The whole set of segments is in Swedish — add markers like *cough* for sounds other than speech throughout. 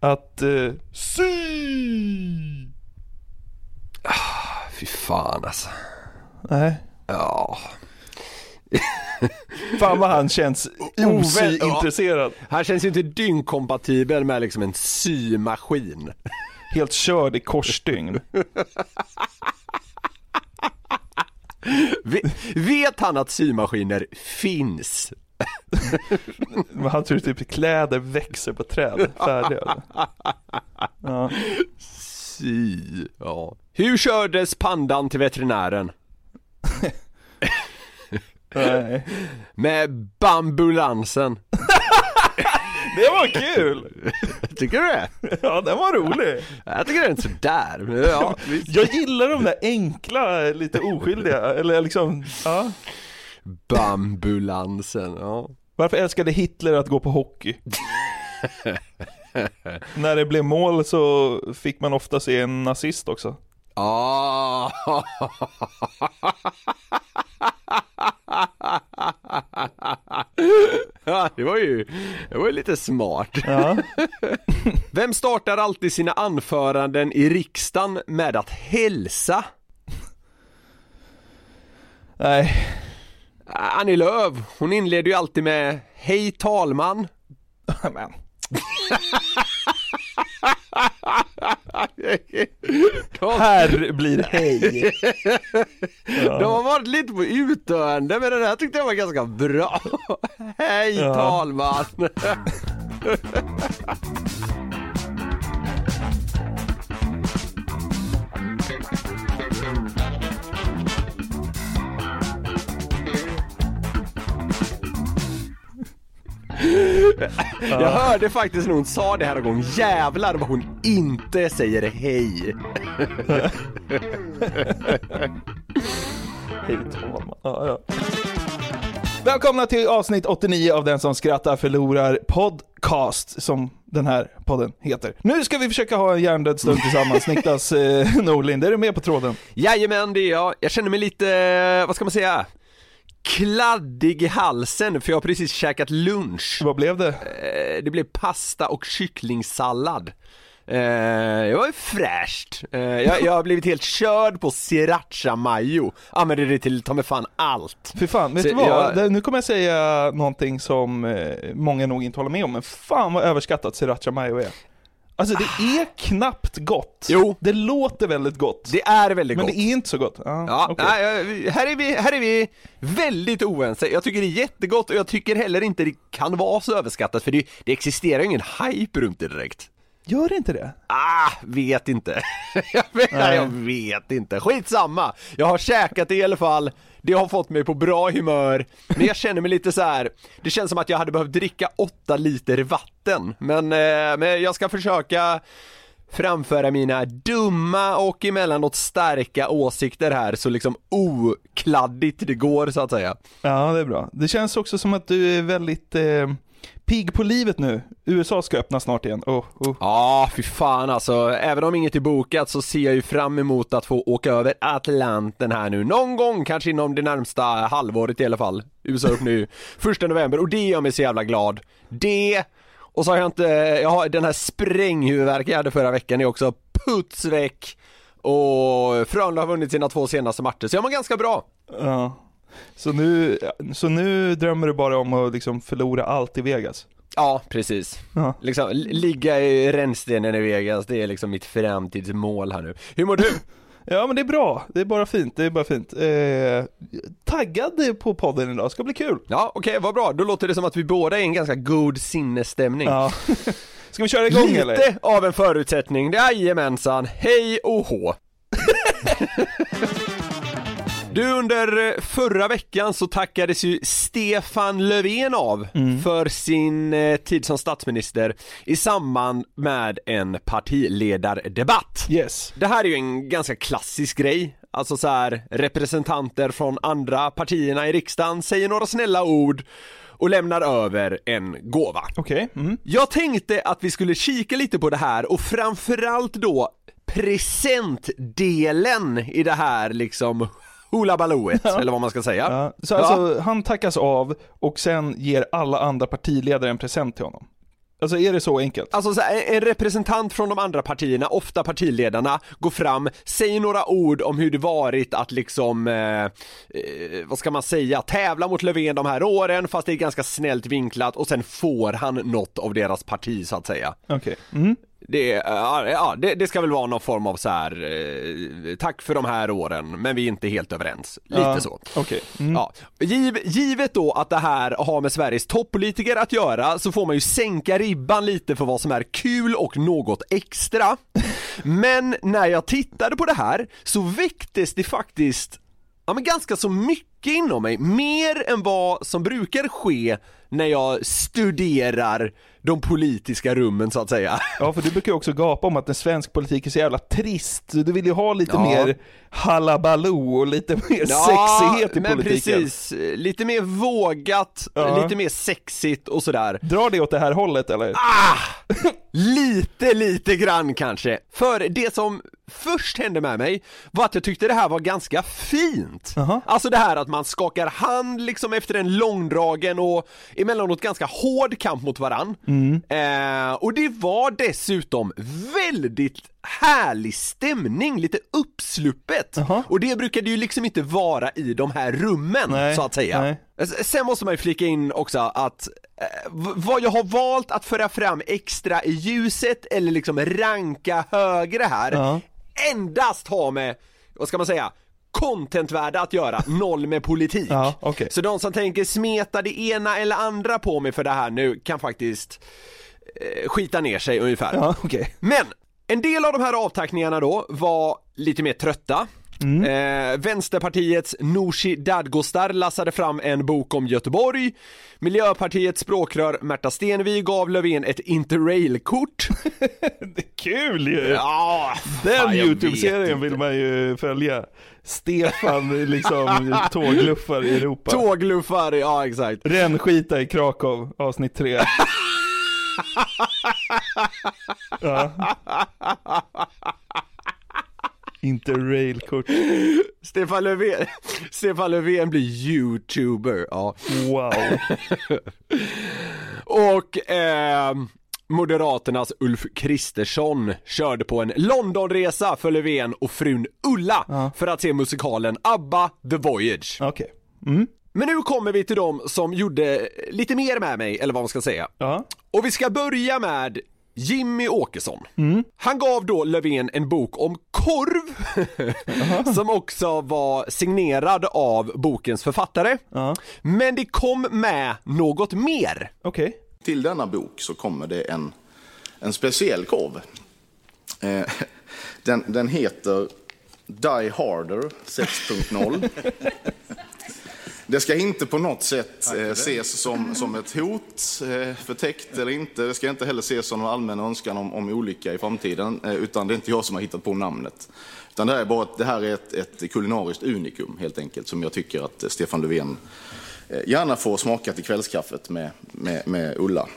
Att eh, sy! Fy fan alltså. Nej. Ja. *laughs* Fan vad han känns Oväl- osyintresserad. Han känns ju inte dyngkompatibel med liksom en symaskin. Helt körd i korsstygn. *laughs* Ve- vet han att symaskiner finns? Men han tror typ kläder växer på träd. Färdiga. *laughs* Ja. Sy, ja. Hur kördes pandan till veterinären? Nej. Med bambulansen. *laughs* Det var kul! Tycker du det? Ja, den var rolig. Jag tycker det är sådär. men Ja, visst. Jag gillar de där enkla, lite oskyldiga, eller liksom, ja. Bambulansen, ja. Varför älskade Hitler att gå på hockey? *laughs* När det blev mål så fick man ofta se en nazist också. Ah. Ja, *laughs* det var ju, det var ju lite smart. Ja. *laughs* Vem startar alltid sina anföranden i riksdagen med att hälsa? Nej, Annie Lööf, hon inleder ju alltid med Hej talman. men. *laughs* Här blir hej. De har varit lite på utdöende men den här tyckte jag var ganska bra. *laughs* Hej Ja. talman. *laughs* *laughs* Jag hörde faktiskt när hon sa det här en gång, jävlar vad hon inte säger hej. *laughs* Hej talman. Ja, ja. Välkomna till avsnitt 89 av Den som skrattar förlorar podcast, som den här podden heter. Nu ska vi försöka ha en hjärndöd stund tillsammans. *laughs* Niklas eh, Norlind, är du med på tråden? Jajamän, det är jag. Jag känner mig lite, vad ska man säga? Kladdig i halsen för jag har precis käkat lunch. Vad blev det? Eh, Det blev pasta och kycklingsallad. Eh, Det var ju fräscht. Eh, Jag, jag har blivit helt körd på sriracha mayo. Använder det till ta mig fan allt. Fy fan, vet Så du vad? jag- Det- Nu kommer jag säga någonting som eh, många nog inte håller med om, men fan vad överskattat sriracha mayo är. Alltså det är knappt gott. Jo. Det låter väldigt gott. Det är väldigt men gott. det är inte så gott. Ja, Ja, okej. nej, här, är vi, här är vi väldigt oense. Jag tycker det är jättegott och jag tycker heller inte det kan vara så överskattat för det, det existerar ingen hype runt det direkt. Gör det inte det? Ah, vet inte. *laughs* jag, vet, jag vet inte. Skitsamma. Jag har käkat det i alla fall. Det har fått mig på bra humör. Men jag känner mig lite så här. Det känns som att jag hade behövt dricka 8 liter vatten. Men, eh, men jag ska försöka framföra mina dumma och emellanåt starka åsikter här så liksom okladdigt det går så att säga. Ja, det är bra. Det känns också som att du är väldigt eh, pigg på livet nu. USA ska öppna snart igen. Oh, oh. Ja, fy fan alltså. Även om inget är bokat så ser jag ju fram emot att få åka över Atlanten här nu. Någon gång, kanske inom det närmsta halvåret i alla fall. USA öppnar ju *laughs* första november och det gör mig så jävla glad. Det, och så har jag inte, jag har den här spränghuvudvärken jag hade förra veckan är också putsväck. Och Frölunda har vunnit sina två senaste matcher så jag mår ganska bra. Ja. Så nu, så nu drömmer du bara om att liksom förlora allt i Vegas? Ja, precis. Ja. Liksom, li- ligga i rännstenen i Vegas, det är liksom mitt framtidsmål här nu. Hur mår du? *laughs* Ja men det är bra, det är bara fint, det är bara fint. Eh, taggad på podden idag, ska bli kul. Ja, okej, vad bra. Då låter det som att vi båda är i en ganska god sinnesstämning. Ja. *laughs* Ska vi köra igång Lite eller? av en förutsättning, jajamensan. Hej och hå. *laughs* Du, under eh, förra veckan så tackades ju Stefan Löfven av för sin eh, tid som statsminister i samband med en partiledardebatt. Yes. Det här är ju en ganska klassisk grej, alltså så här representanter från andra partierna i riksdagen säger några snälla ord och lämnar över en gåva. Okej. Mm. Jag tänkte att vi skulle kika lite på det här och framförallt då presentdelen i det här liksom hula balooet, eller vad man ska säga. Ja. Så alltså, han tackas av och sen ger alla andra partiledare en present till honom. Alltså är det så enkelt? Alltså så här, en representant från de andra partierna, ofta partiledarna, går fram, säger några ord om hur det varit att liksom, eh, eh, vad ska man säga, tävla mot Löfven de här åren, fast det är ganska snällt vinklat och sen får han något av deras parti så att säga. Okej. Mm. Det, är- ja, det, det ska väl vara någon form av så här, eh, tack för de här åren, men vi är inte helt överens. Lite Ja, så. Okej. Mm. Ja. Giv, givet då att det här har med Sveriges toppolitiker att göra så får man ju sänka ribban lite för vad som är kul och något extra. *laughs* Men när jag tittade på det här så väcktes det faktiskt ja, men ganska så mycket inom mig, mer än vad som brukar ske när jag studerar de politiska rummen så att säga. Ja, för du brukar ju också gapa om att en svensk politik är så jävla trist. Du vill ju ha lite Ja. mer halabaloo och lite mer sexighet i men politiken. precis, lite mer vågat, Ja. lite mer sexigt och sådär. Drar det åt det här hållet eller? Ah! Lite, lite grann kanske. För det som först hände med mig var att jag tyckte det här var ganska fint. Jaha. Alltså det här att man skakar hand liksom efter en långdragen och emellanåt ganska hård kamp mot varann. Eh, och det var dessutom väldigt härlig stämning, lite uppsluppet. Jaha. Och det brukade ju liksom inte vara i de här rummen Nej, så att säga. nej. Sen måste man ju flika in också att eh, vad jag har valt att föra fram extra i ljuset eller liksom ranka högre här Ja. Endast har med, vad ska man säga, contentvärde att göra, *laughs* noll med politik. Ja, okej. Så de som tänker smeta det ena eller andra på mig för det här nu kan faktiskt eh, skita ner sig ungefär. Ja, okej. Men en del av de här avtackningarna då var lite mer trötta. Eh, Vänsterpartiets Nooshi Dadgostar lassade fram en bok om Göteborg. Miljöpartiets språkrör Märta Stenevi gav Löfven ett interrailkort. *laughs* Det är kul ju! ja, Den YouTube-serien vill man ju följa. Stefan liksom *laughs* tågluffar i Europa. Tågluffar, ja exakt. Rännskita i Krakow, avsnitt tre. *laughs* ja. Interrailkort. Stefan Löfven, *laughs* Stefan Löfven blir youtuber, ja. Wow. *laughs* Och ehm, Moderaternas Ulf Kristersson körde på en Londonresa för Löfven och frun Ulla för att se musikalen ABBA The Voyage. Okej. Men nu kommer vi till dem som gjorde lite mer med mig, eller vad man ska säga. Ja. Och vi ska börja med Jimmy Åkesson. Han gav då Löfven en bok om korv, *laughs* som också var signerad av bokens författare. Ja. Men det kom med något mer. Okej. Till denna bok så kommer det en, en speciell korv. Eh, den, den heter Die Harder 6.0. *laughs* Det ska inte på något sätt eh, ses som, som ett hot, eh, förtäckt eller inte. Det ska inte heller ses som en allmän önskan om, om olycka i framtiden, eh, utan det är inte jag som har hittat på namnet. Utan det här är, bara, det här är ett, ett kulinariskt unikum helt enkelt, som jag tycker att Stefan Löfven gärna får smaka till kvällskaffet med, med, med Ulla.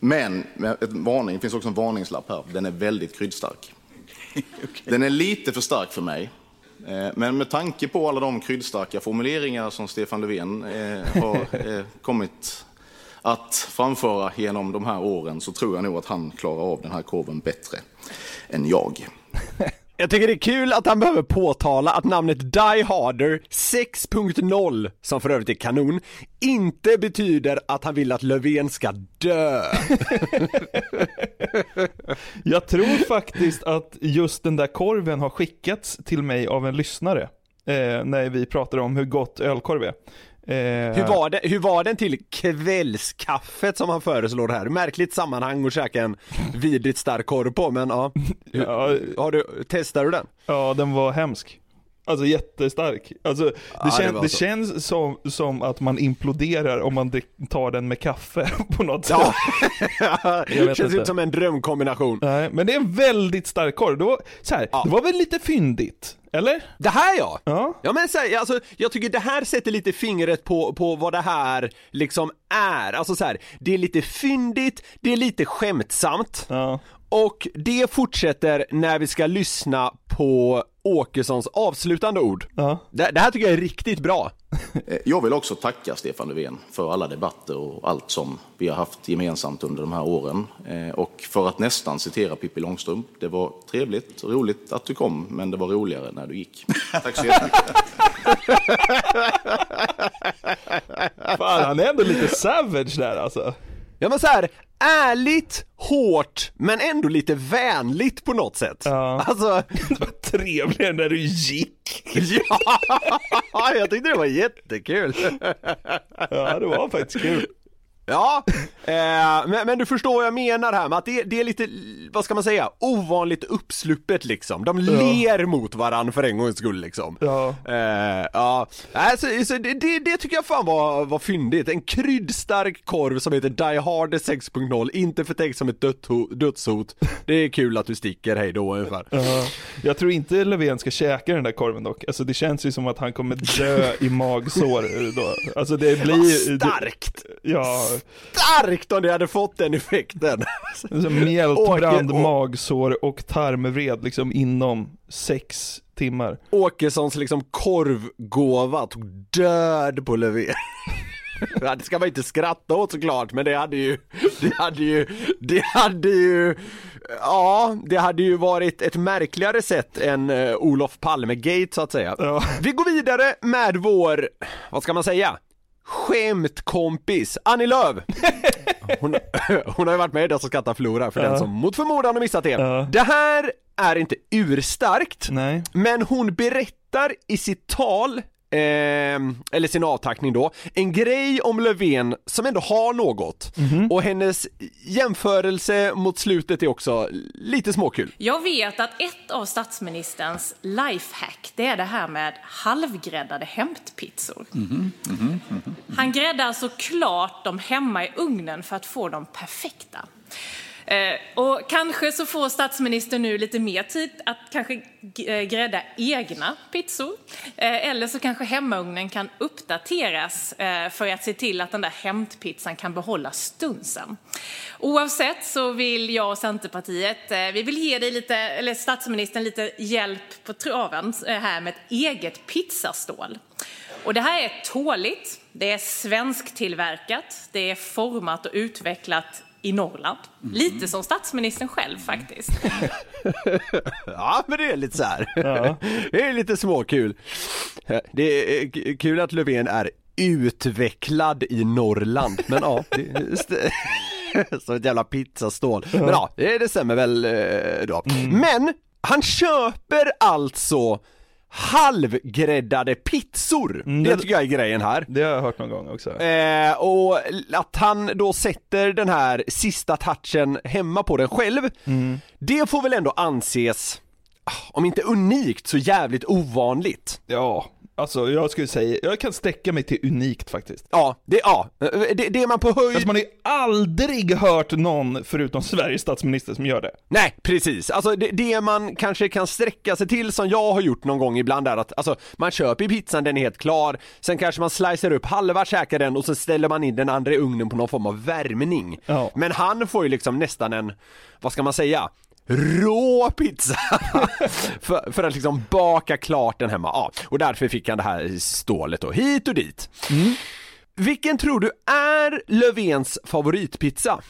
Men ett varning, det finns också en varningslapp här, den är väldigt kryddstark. *laughs* Den är lite för stark för mig. Eh, Men med tanke på alla de kryddstarka formuleringar som Stefan Löfven eh, har *laughs* eh, kommit att framföra genom de här åren så tror jag nog att han klarar av den här korven bättre än jag. Jag tycker det är kul att han behöver påtala att namnet Die Harder 6.0, som för övrigt är kanon, inte betyder att han vill att Löfven ska dö. *laughs* Jag tror faktiskt att just den där korven har skickats till mig av en lyssnare. Eh, när vi pratade om hur gott ölkorv är. Eh, Hur var, det, hur var den till kvällskaffet som han föreslår här? Märkligt sammanhang att käka en vidrigt stark korv på, men ja. *laughs* Ja, Har du, testar du den? ja, den var hemsk. Alltså jättestark. Alltså, det, det kän, det, så. känns som, som att man imploderar om man tar den med kaffe *laughs* på något sätt. *laughs* Ja, vet känns inte. ut som en drömkombination. Nej, men det är en väldigt stark korv. Det var, så här, Ja. det var väl lite fyndigt? Eller? Det här ja! Ja. Ja men så här, alltså, jag tycker det här sätter lite fingret på, på vad det här liksom är. Alltså så här, det är lite fyndigt, det är lite skämtsamt. Ja. Och det fortsätter när vi ska lyssna på Åkessons avslutande ord. Ja. Det, det här tycker jag är riktigt bra. *laughs* Jag vill också tacka Stefan Löfven för alla debatter och allt som vi har haft gemensamt under de här åren. Eh, Och för att nästan citera Pippi Långstrump, det var trevligt och roligt att du kom, men det var roligare när du gick. *laughs* Tack så jättemycket. *laughs* Fan, han är ändå lite savage där alltså. Ja men så här, ärligt, hårt, men ändå lite vänligt på något sätt. Ja. Alltså, *laughs* Det var trevligare när du gick. *laughs* ja, jag tyckte det var jättekul. Ja, det var faktiskt kul. Ja, eh, men, men du förstår vad jag menar här med att det, det är lite, vad ska man säga, ovanligt uppsluppet liksom. De ler mot varandra för en gångs skull liksom. Ja. Eh, ja, alltså, så det, det, det tycker jag fan var, var fyndigt. En kryddstark korv som heter Die Hard 6.0, inte förtäckt som ett dödho- dödshot. Det är kul att du sticker, hej då ungefär. Ja. Jag tror inte Löfven ska käka den där korven dock. Alltså det känns ju som att han kommer dö i magsår då. Alltså det blir ju... Starkt! Ja, Starkt om det hade fått den effekten! *laughs* mjältbrand, magsår och tarmvred liksom inom sex timmar. Åkessons liksom korvgåva tog död på Löfven. *laughs* Det ska man inte skratta åt såklart, men det hade ju, det hade ju, det hade ju, ja, det hade ju varit ett märkligare sätt än uh, Olof Palme-gate så att säga. Ja. Vi går vidare med vår, vad ska man säga, skämtkompis Annie Lööf. *laughs* Hon, hon har ju varit med i Den som skrattar förlorar för den som mot förmodan har missat det. Ja. Det här är inte urstarkt, Nej. men hon berättar i sitt tal ehm, eller sin avtackning då, en grej om Löfven som ändå har något. Och hennes jämförelse mot slutet är också lite småkul. Jag vet att ett av statsministerns lifehack, det är det här med halvgräddade hämtpizzor. Han gräddar såklart dem hemma i ugnen för att få dem perfekta. Eh, och kanske så får statsministern nu lite mer tid att kanske eh, grädda egna pizzor. Eh, eller så kanske hemmaugnen kan uppdateras för att se till att den där hämtpizzan kan behålla stunsen. Oavsett så vill jag och Centerpartiet, vi vill ge dig lite, eller statsministern lite hjälp på traven här med ett eget pizzastål. Och det här är tåligt, det är svensktillverkat, det är format och utvecklat i Norrland. Lite som statsministern själv faktiskt. *laughs* Ja, men det är lite så här. Ja. *laughs* Det är lite småkul. Det är k- kul att Löfven är utvecklad i Norrland, men ja, det *laughs* som ett jävla pizzastål. Men ja, det det stämmer väl eh, då. Men han köper alltså halvgräddade pizzor. Det det- tycker jag är grejen här. Det har jag hört någon gång också. Eh, och att han då sätter den här sista touchen hemma på den själv, det får väl ändå anses, ah, om inte unikt, så jävligt ovanligt. Ja, alltså jag skulle säga, jag kan sträcka mig till unikt faktiskt. Ja, det, ja, det, det är man på höjd... Alltså man har ju aldrig hört någon förutom Sveriges statsminister som gör det. Nej, precis. Alltså det, det man kanske kan sträcka sig till som jag har gjort någon gång ibland är att alltså, man köper pizzan, den är helt klar, sen kanske man slicer upp halva, käkar den och så ställer man in den andra i ugnen på någon form av värmning. Ja. Men han får ju liksom nästan en, vad ska man säga? Rå pizza *laughs* för, för att liksom baka klart den hemma. Ja, och därför fick han det här stålet då, hit och dit. Vilken tror du är Löfvens favoritpizza?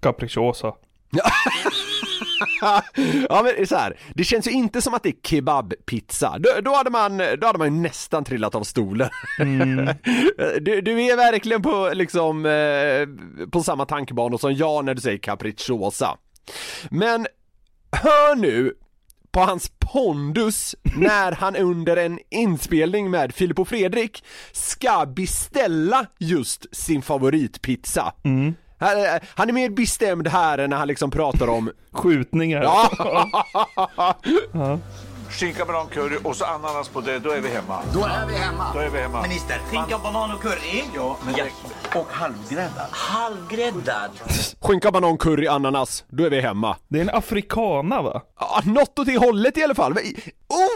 Capricciosa. *laughs* ja men så här. det känns ju inte som att det är kebabpizza. Då, då, hade man, då hade man ju nästan trillat av stolen. *laughs* Du, du är verkligen på liksom, eh, på samma tankebanor som jag när du säger capricciosa. Men hör nu på hans pondus när han under en inspelning med Filip och Fredrik ska beställa just sin favoritpizza. Han- Han är mer bestämd här än när han liksom pratar om Skjutningar. Ja, *laughs* Skinka, banan, curry och så ananas på det, då är vi hemma. Då är vi hemma. Då är vi hemma. Minister, skinka, banan och curry. Ja, men det, och halvgräddad. Halvgräddad. skinka, banan, curry, ananas, då är vi hemma. Det är en afrikana va? Ja, något åt det hållet i alla fall.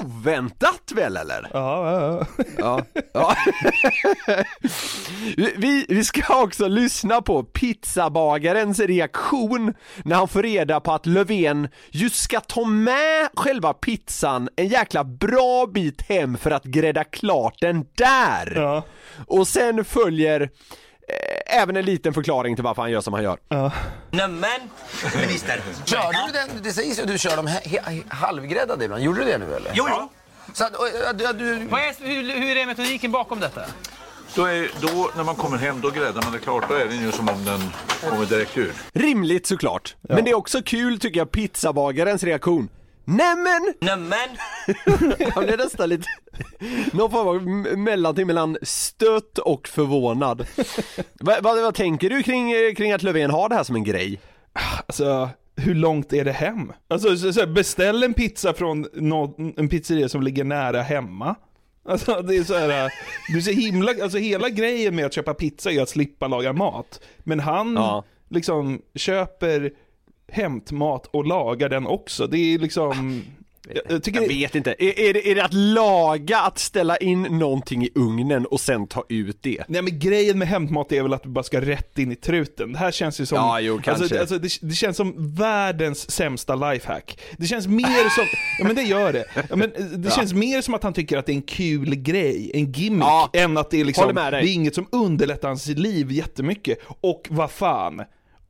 Oväntat väl eller? Ja, ja, ja. Ja. ja. *laughs* vi, vi ska också lyssna på pizzabagarens reaktion när han får reda på att Löfven just ska ta med själva pizzan en jäkla bra bit hem för att grädda klart den där. Ja. Och sen följer eh, även en liten förklaring till varför han gör som han gör. Nämen, minister. Körde du den? Det sägs ju att du kör dem he- he- halvgräddade ibland. Gjorde du det nu eller? Jo, jo. Så att, och, ja, du, du, Vad är, hur, hur är metodiken bakom detta? Då, är, då när man kommer hem, då gräddar man det klart. Då är den ju som om den kommer direkt ur. Rimligt såklart. Men det är också kul tycker jag, pizzabagarens reaktion. Nämen! Nämen. *laughs* Han blev nästan lite, någon form av mellanting mellan stött och förvånad. vad, vad, vad tänker du kring, kring att Löfven har det här som en grej? Alltså, hur långt är det hem? Alltså, så, så, beställ en pizza från nå- en pizzeria som ligger nära hemma. Alltså det är så här, du ser himla, alltså hela grejen med att köpa pizza är att slippa laga mat. Men han Ja. liksom köper hämtmat och lagar den också. Det är liksom, jag, jag tycker Jag det, vet inte, är, är, det, är det att laga, att ställa in någonting i ugnen och sen ta ut det? Nej men grejen med hämtmat är väl att du bara ska rätt in i truten. Det här känns ju som... Ja, jo, kanske. Alltså, alltså, det, det känns som världens sämsta lifehack. Det känns mer som... Ja men det gör det. Ja, men eh, det känns mer som att han tycker att det är en kul grej, en gimmick, Ja, än att det är liksom... Det är inget som underlättar hans liv jättemycket. Och vad fan.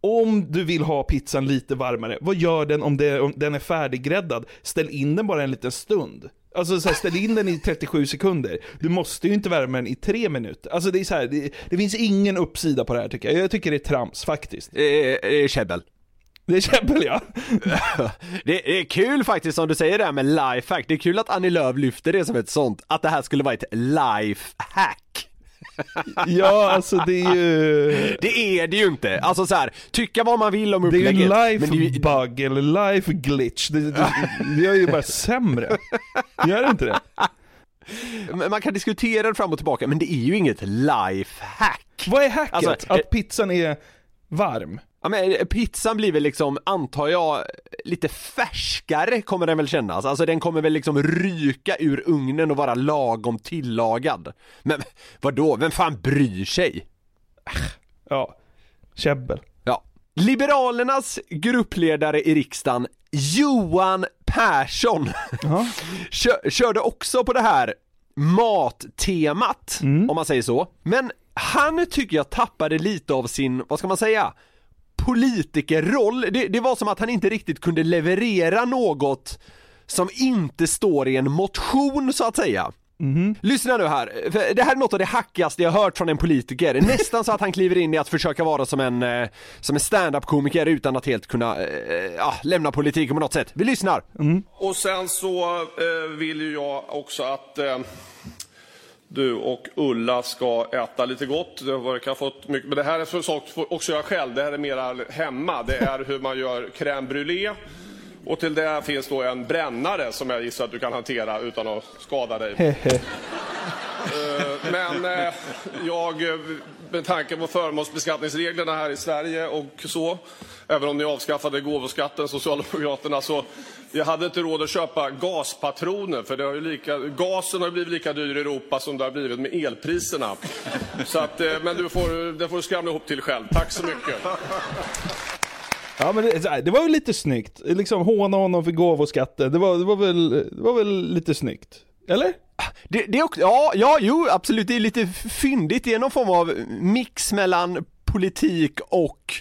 Om du vill ha pizzan lite varmare, vad gör den om, det, om den är färdiggräddad? Ställ in den bara en liten stund. Alltså så här, ställ in den i 37 sekunder. Du måste ju inte värma den i tre minuter. Alltså det är så här, det, det finns ingen uppsida på det här tycker jag. Jag tycker det är trams faktiskt. Eh, eh, käbbel. Det är käbbel ja. *laughs* Det, det är kul faktiskt som du säger det här med lifehack, det är kul att Annie Lööf lyfter det som ett sånt, att det här skulle vara ett lifehack. *laughs* Ja, alltså det är ju... Det är det ju inte, alltså så här, tycka vad man vill om Det är ju upplägget. en men det är life bug eller life glitch. Det, det, det gör ju bara sämre. Gör det inte det? Man kan diskutera det fram och tillbaka, men det är ju inget lifehack. Vad är hacket? Alltså, att pizzan är varm? Ja men eh, pizzan blir väl liksom, antar jag, lite färskare kommer den väl kännas. Alltså den kommer väl liksom ryka ur ugnen och vara lagom tillagad. Men vadå, vem fan bryr sig? Ja, käbbel. Ja. Liberalernas gruppledare i riksdagen, Johan Persson, *laughs* kö- körde också på det här mattemat, om man säger så. Men han tycker jag tappade lite av sin, vad ska man säga, politikerroll. Det, det var som att han inte riktigt kunde leverera något som inte står i en motion så att säga. Lyssna nu här, för det här är något av det hackigaste jag hört från en politiker. *laughs* Nästan så att han kliver in i att försöka vara som en, eh, som en stand-up-komiker utan att helt kunna ja, lämna politiken på något sätt. Vi lyssnar. Och sen så eh, vill ju jag också att eh, du och Ulla ska äta lite gott. Det verkar ha fått mycket, men det här är en sak också jag själv. Det här är mera hemma. Det är hur man gör crème brûlée. Och till det finns då en brännare som jag gissar att du kan hantera utan att skada dig. Eh, Men eh, jag, med tanke på förmånsbeskattningsreglerna här i Sverige och så, även om ni avskaffade gåvoskatten, Socialdemokraterna, så jag hade inte råd att köpa gaspatroner, för det har ju lika, gasen har blivit lika dyr i Europa som det har blivit med elpriserna. Så att, eh, men du får, det får du skramla ihop till själv. Tack så mycket. Ja men det, det var väl lite snyggt. Liksom håna honom för gåvoskatten. Det var, det var, väl, det var väl lite snyggt. Eller? Det, det är också, ja, ja, jo, absolut, det är lite fyndigt, det är någon form av mix mellan politik och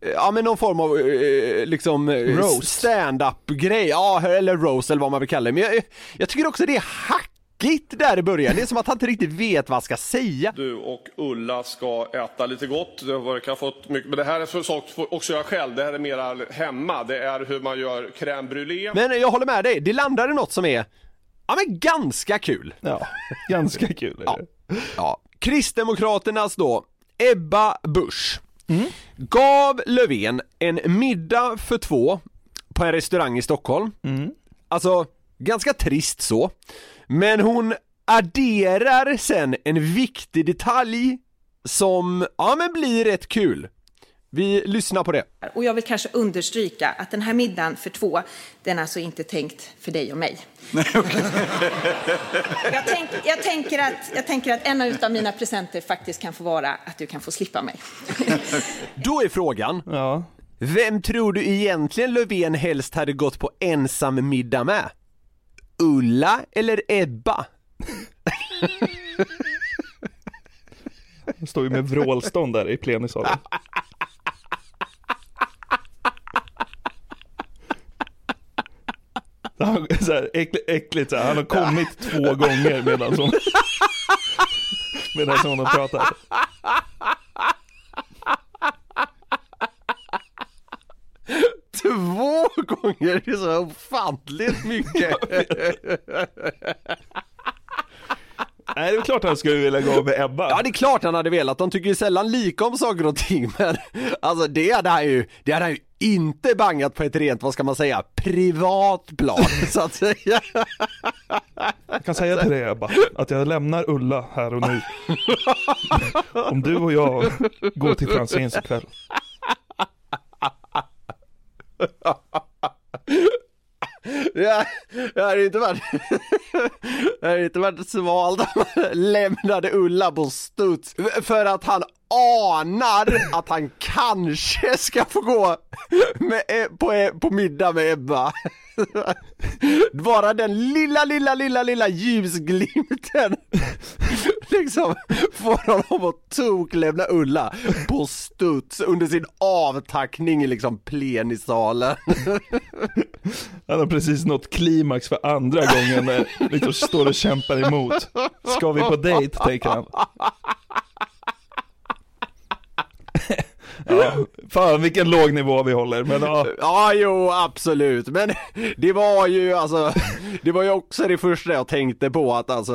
ja men någon form av eh, liksom eh, Roast. stand-up grej, ja eller roast eller vad man vill kalla det. Men jag, jag tycker också det är hackigt där i början, det är som att han inte riktigt vet vad han ska säga. Du och Ulla ska äta lite gott. Det verkar ha fått mycket. Men det här är för sak också jag själv. Det här är mera hemma. Det är hur man gör crème brûlée. Men jag håller med dig, det landar i något som är, ja men ganska kul. Ja, ganska *laughs* kul är det. Ja. Kristdemokraternas då, Ebba Busch, gav Löfven en middag för två på en restaurang i Stockholm. Alltså, ganska trist så. Men hon adderar sen en viktig detalj som, ja men blir rätt kul. Vi lyssnar på det. Och jag vill kanske understryka att den här middagen för två, den är alltså inte tänkt för dig och mig. *laughs* jag, tänk, jag, tänker att, jag tänker att en av mina presenter faktiskt kan få vara att du kan få slippa mig. *laughs* Då är frågan, vem tror du egentligen Löfven helst hade gått på ensam middag med? Ulla eller Ebba? Han *laughs* står ju med vrålstånd där i plenisalen. Han, så här, äckligt, äckligt så här. han har kommit två gånger medan hon, medan hon har pratat. Två gånger, det är så ofantligt mycket. Nej, det är klart han skulle vilja gå med Ebba. Ja det är klart han hade velat, de tycker ju sällan lika om saker och ting men alltså det hade han ju, det hade han ju inte bangat på ett rent, vad ska man säga, privat plan *laughs* så att säga. Jag kan säga till dig Ebba, att jag lämnar Ulla här och nu. *laughs* Om du och jag går till Franzéns ikväll. Det det hade inte varit, det hade inte varit svalt om man lämnade Ulla på studs för att han anar att han kanske ska få gå med, e- på, e- på middag med Ebba. Bara den lilla, lilla, lilla, lilla ljusglimten liksom får honom att toklämna Ulla på studs under sin avtackning i liksom plenisalen. Han har precis nått klimax för andra gången när liksom står och kämpar emot. Ska vi på dejt, tänker han. Ja, fan vilken låg nivå vi håller, men ja. Ja, jo absolut, men *laughs* det var ju alltså, *laughs* det var ju också det första jag tänkte på att alltså,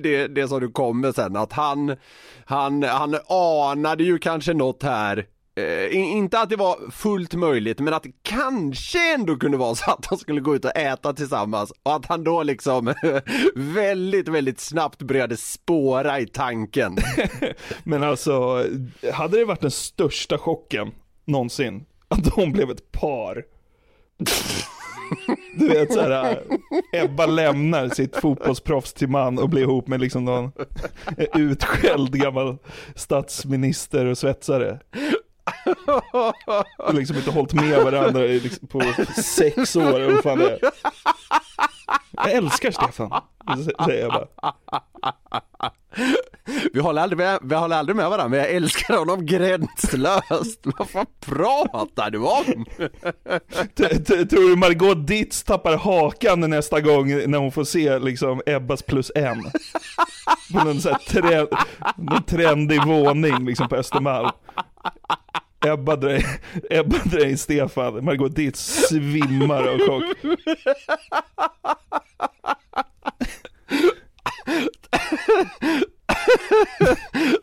det, det som du kommer sen, att han, han, han anade ju kanske något här Eh, inte att det var fullt möjligt, men att det kanske ändå kunde vara så att de skulle gå ut och äta tillsammans och att han då liksom *laughs* väldigt, väldigt snabbt började spåra i tanken. *laughs* Men alltså, hade det varit den största chocken någonsin, att de blev ett par? *laughs* Du vet såhär, Ebba lämnar sitt fotbollsproffs till man och blir ihop med liksom någon utskälld gammal statsminister och svetsare. *laughs* Och liksom inte hållit med varandra i liksom på sex år, eller fan det är. Jag älskar Stefan, säger jag bara. Vi håller aldrig med, vi håller aldrig med varandra, men jag älskar honom gränslöst. Vad fan pratar du om? Tror du Margot Ditz tappar hakan nästa gång när hon får se liksom Ebbas plus en? På någon sån här trend, någon trendig våning liksom på Östermalm. Ebba drar, Ebba drar Stefan, Margot Dietz svimmar av chock.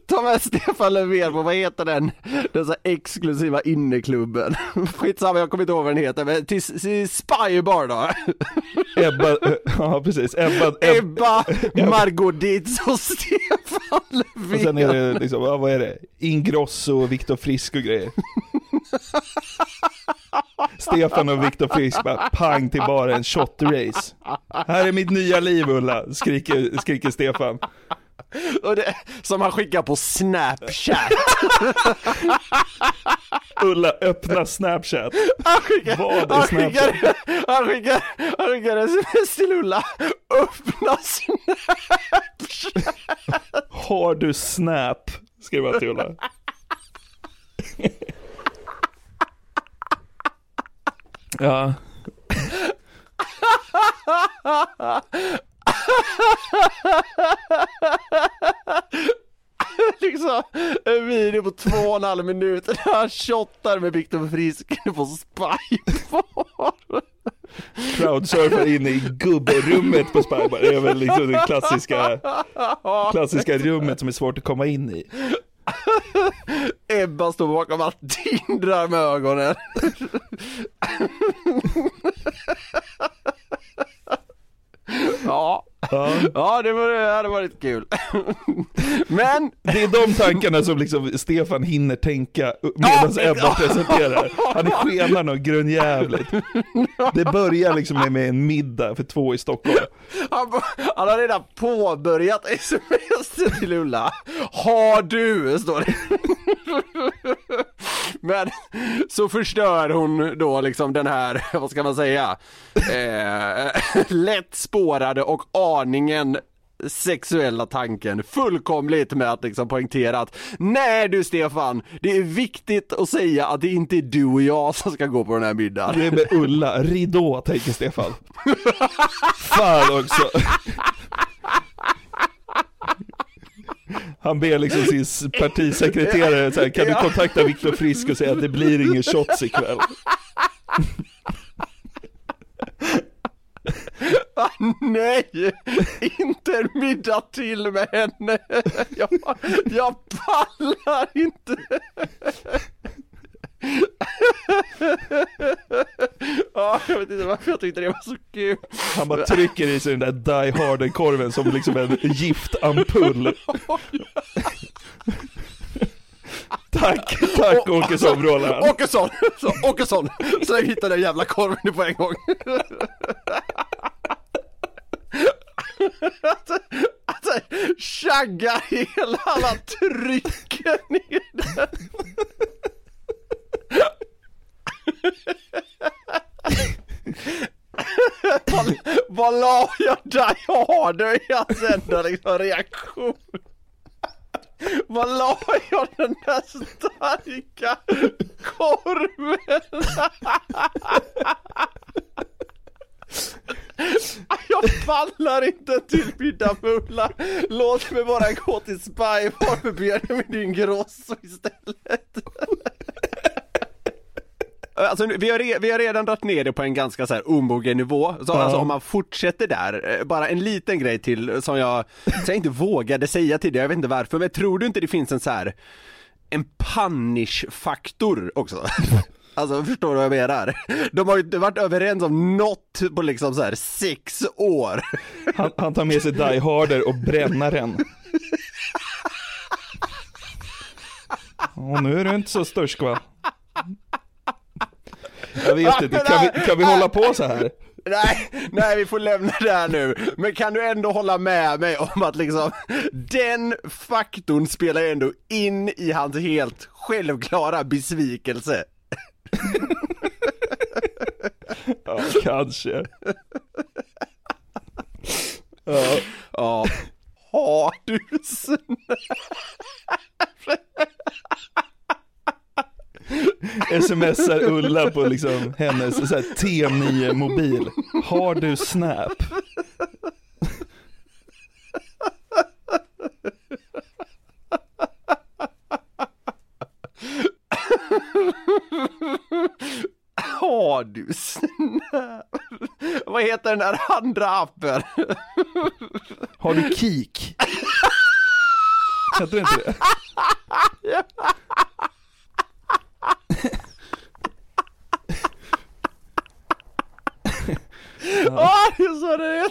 Ta med Stefan Löfven på, vad heter den, den så exklusiva inneklubben? *laughs* Skitsamma, jag kommer inte ihåg vad den heter, men till, till Spybar då. *laughs* Ebba, ja precis, Ebba, Ebba, Margot Ditz och Stefan Löfven. Och sen är det liksom, vad är det? Ingrosso och Viktor Frisk och grejer. Stefan och Viktor Frisk bara pang till bara en shot race. Här är mitt nya liv Ulla, skriker, skriker Stefan. Och det, som han skickar på Snapchat. Ulla, öppna Snapchat. Han skickar, Vad är Snapchat? Han skickar, han skickar sms till Ulla. Öppna Snapchat. Har du Snap? Skriver han till Ulla. Ja. *laughs* liksom en video på två och en halv minut där han shottar med Viktor Frisk på Spybar. Crowdsurfar in i gubberummet på Spybar. Det är väl liksom det klassiska, klassiska rummet som är svårt att komma in i. Ebba står bakom allt, tindrar med ögonen. Ja. Ja, det, var, det hade varit kul. *laughs* Men Det är de tankarna som liksom Stefan hinner tänka medan Ja, Ebba presenterar. Han skenar något grundjävligt. *laughs* Det börjar liksom med, med en middag för två i Stockholm. han, han har redan påbörjat sms till Ulla. Har du? Står det. Men så förstör hon då liksom den här, vad ska man säga, eh, *laughs* lätt spårade och aningen sexuella tanken fullkomligt med att liksom poängtera att nej du Stefan, det är viktigt att säga att det inte är du och jag som ska gå på den här middagen. Det är med Ulla, ridå tänker Stefan. *laughs* Fan också. Han ber liksom sin partisekreterare så här, kan du kontakta Viktor Frisk och säga att det blir ingen shots ikväll. Ah, nej, inte en middag till med henne. Jag, jag pallar inte. Ja, jag vet inte varför jag tyckte det var så kul. Han bara trycker i sig den där Die Harden-korven som liksom en giftampull. Tack, tack Åkesson Roland. Åkesson, så, Åkesson, släng hit den där jävla korven nu på en gång. Att, att tjagga hela alla trycken ner den. Vad, vad la jag där jag har det i hans enda liksom reaktion? Vad la jag den där starka korven? Ah, jag pallar inte till middag. Låt mig bara gå till Spybar med Benjamin Ingrosso istället. Alltså, vi, har re, vi har redan dragit ner det på en ganska så här omogen nivå, så alltså, om man fortsätter där, eh, bara en liten grej till som jag, som jag inte vågade säga tidigare, jag vet inte varför, men tror du inte det finns en så här en punish-faktor också? *laughs* Alltså förstår du vad jag menar? De har ju inte varit överens om något på liksom så här sex år. *laughs* Han, han tar med sig Die Harder och brännaren. *laughs* Och nu är du inte så störsk va? Jag vet inte, kan vi, kan vi hålla på så här? Nej, nej vi får lämna det här nu. Men kan du ändå hålla med mig om att liksom den faktorn spelar ju ändå in i hans helt självklara besvikelse. Ja, kanske. Ja. Ja. Har du snö? Smsar Ulla på liksom hennes så här T9 mobil. Har du Snap? Har du snap? Vad heter den där andra appen? Har du Kik? Heter det inte det? *laughs* Ja, det är så det är.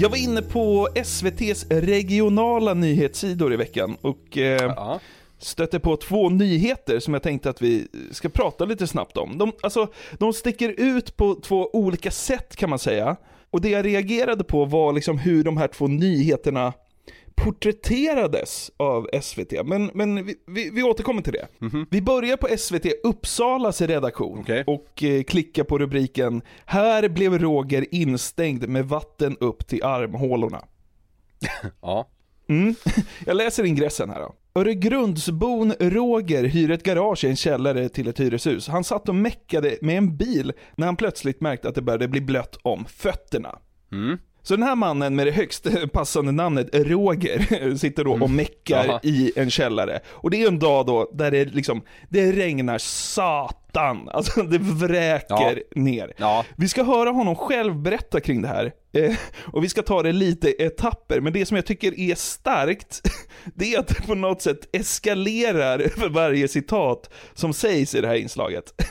Jag var inne på SVTs regionala nyhetssidor i veckan och eh, stötte på två nyheter som jag tänkte att vi ska prata lite snabbt om. De, alltså, de sticker ut på två olika sätt kan man säga. Och det jag reagerade på var liksom hur de här två nyheterna porträtterades av SVT, men, men vi, vi, vi återkommer till det. Vi börjar på SVT Uppsalas redaktion och eh, klickar på rubriken “Här blev Roger instängd med vatten upp till armhålorna”. *laughs* Ja. Mm. *laughs* Jag läser ingressen här då. Öregrundsbon Roger hyr ett garage i en källare till ett hyreshus. Han satt och meckade med en bil när han plötsligt märkte att det började bli blött om fötterna. Mm. Så den här mannen med det högst *laughs* passande namnet Roger *laughs* sitter då och meckar Jaha. i en källare. Och det är en dag då där det liksom, det regnar satan. Alltså *laughs* det vräker ner. Vi ska höra honom själv berätta kring det här. Eh, och vi ska ta det lite etapper, men det som jag tycker är starkt, *laughs* det är att det på något sätt eskalerar *laughs* över varje citat som sägs i det här inslaget.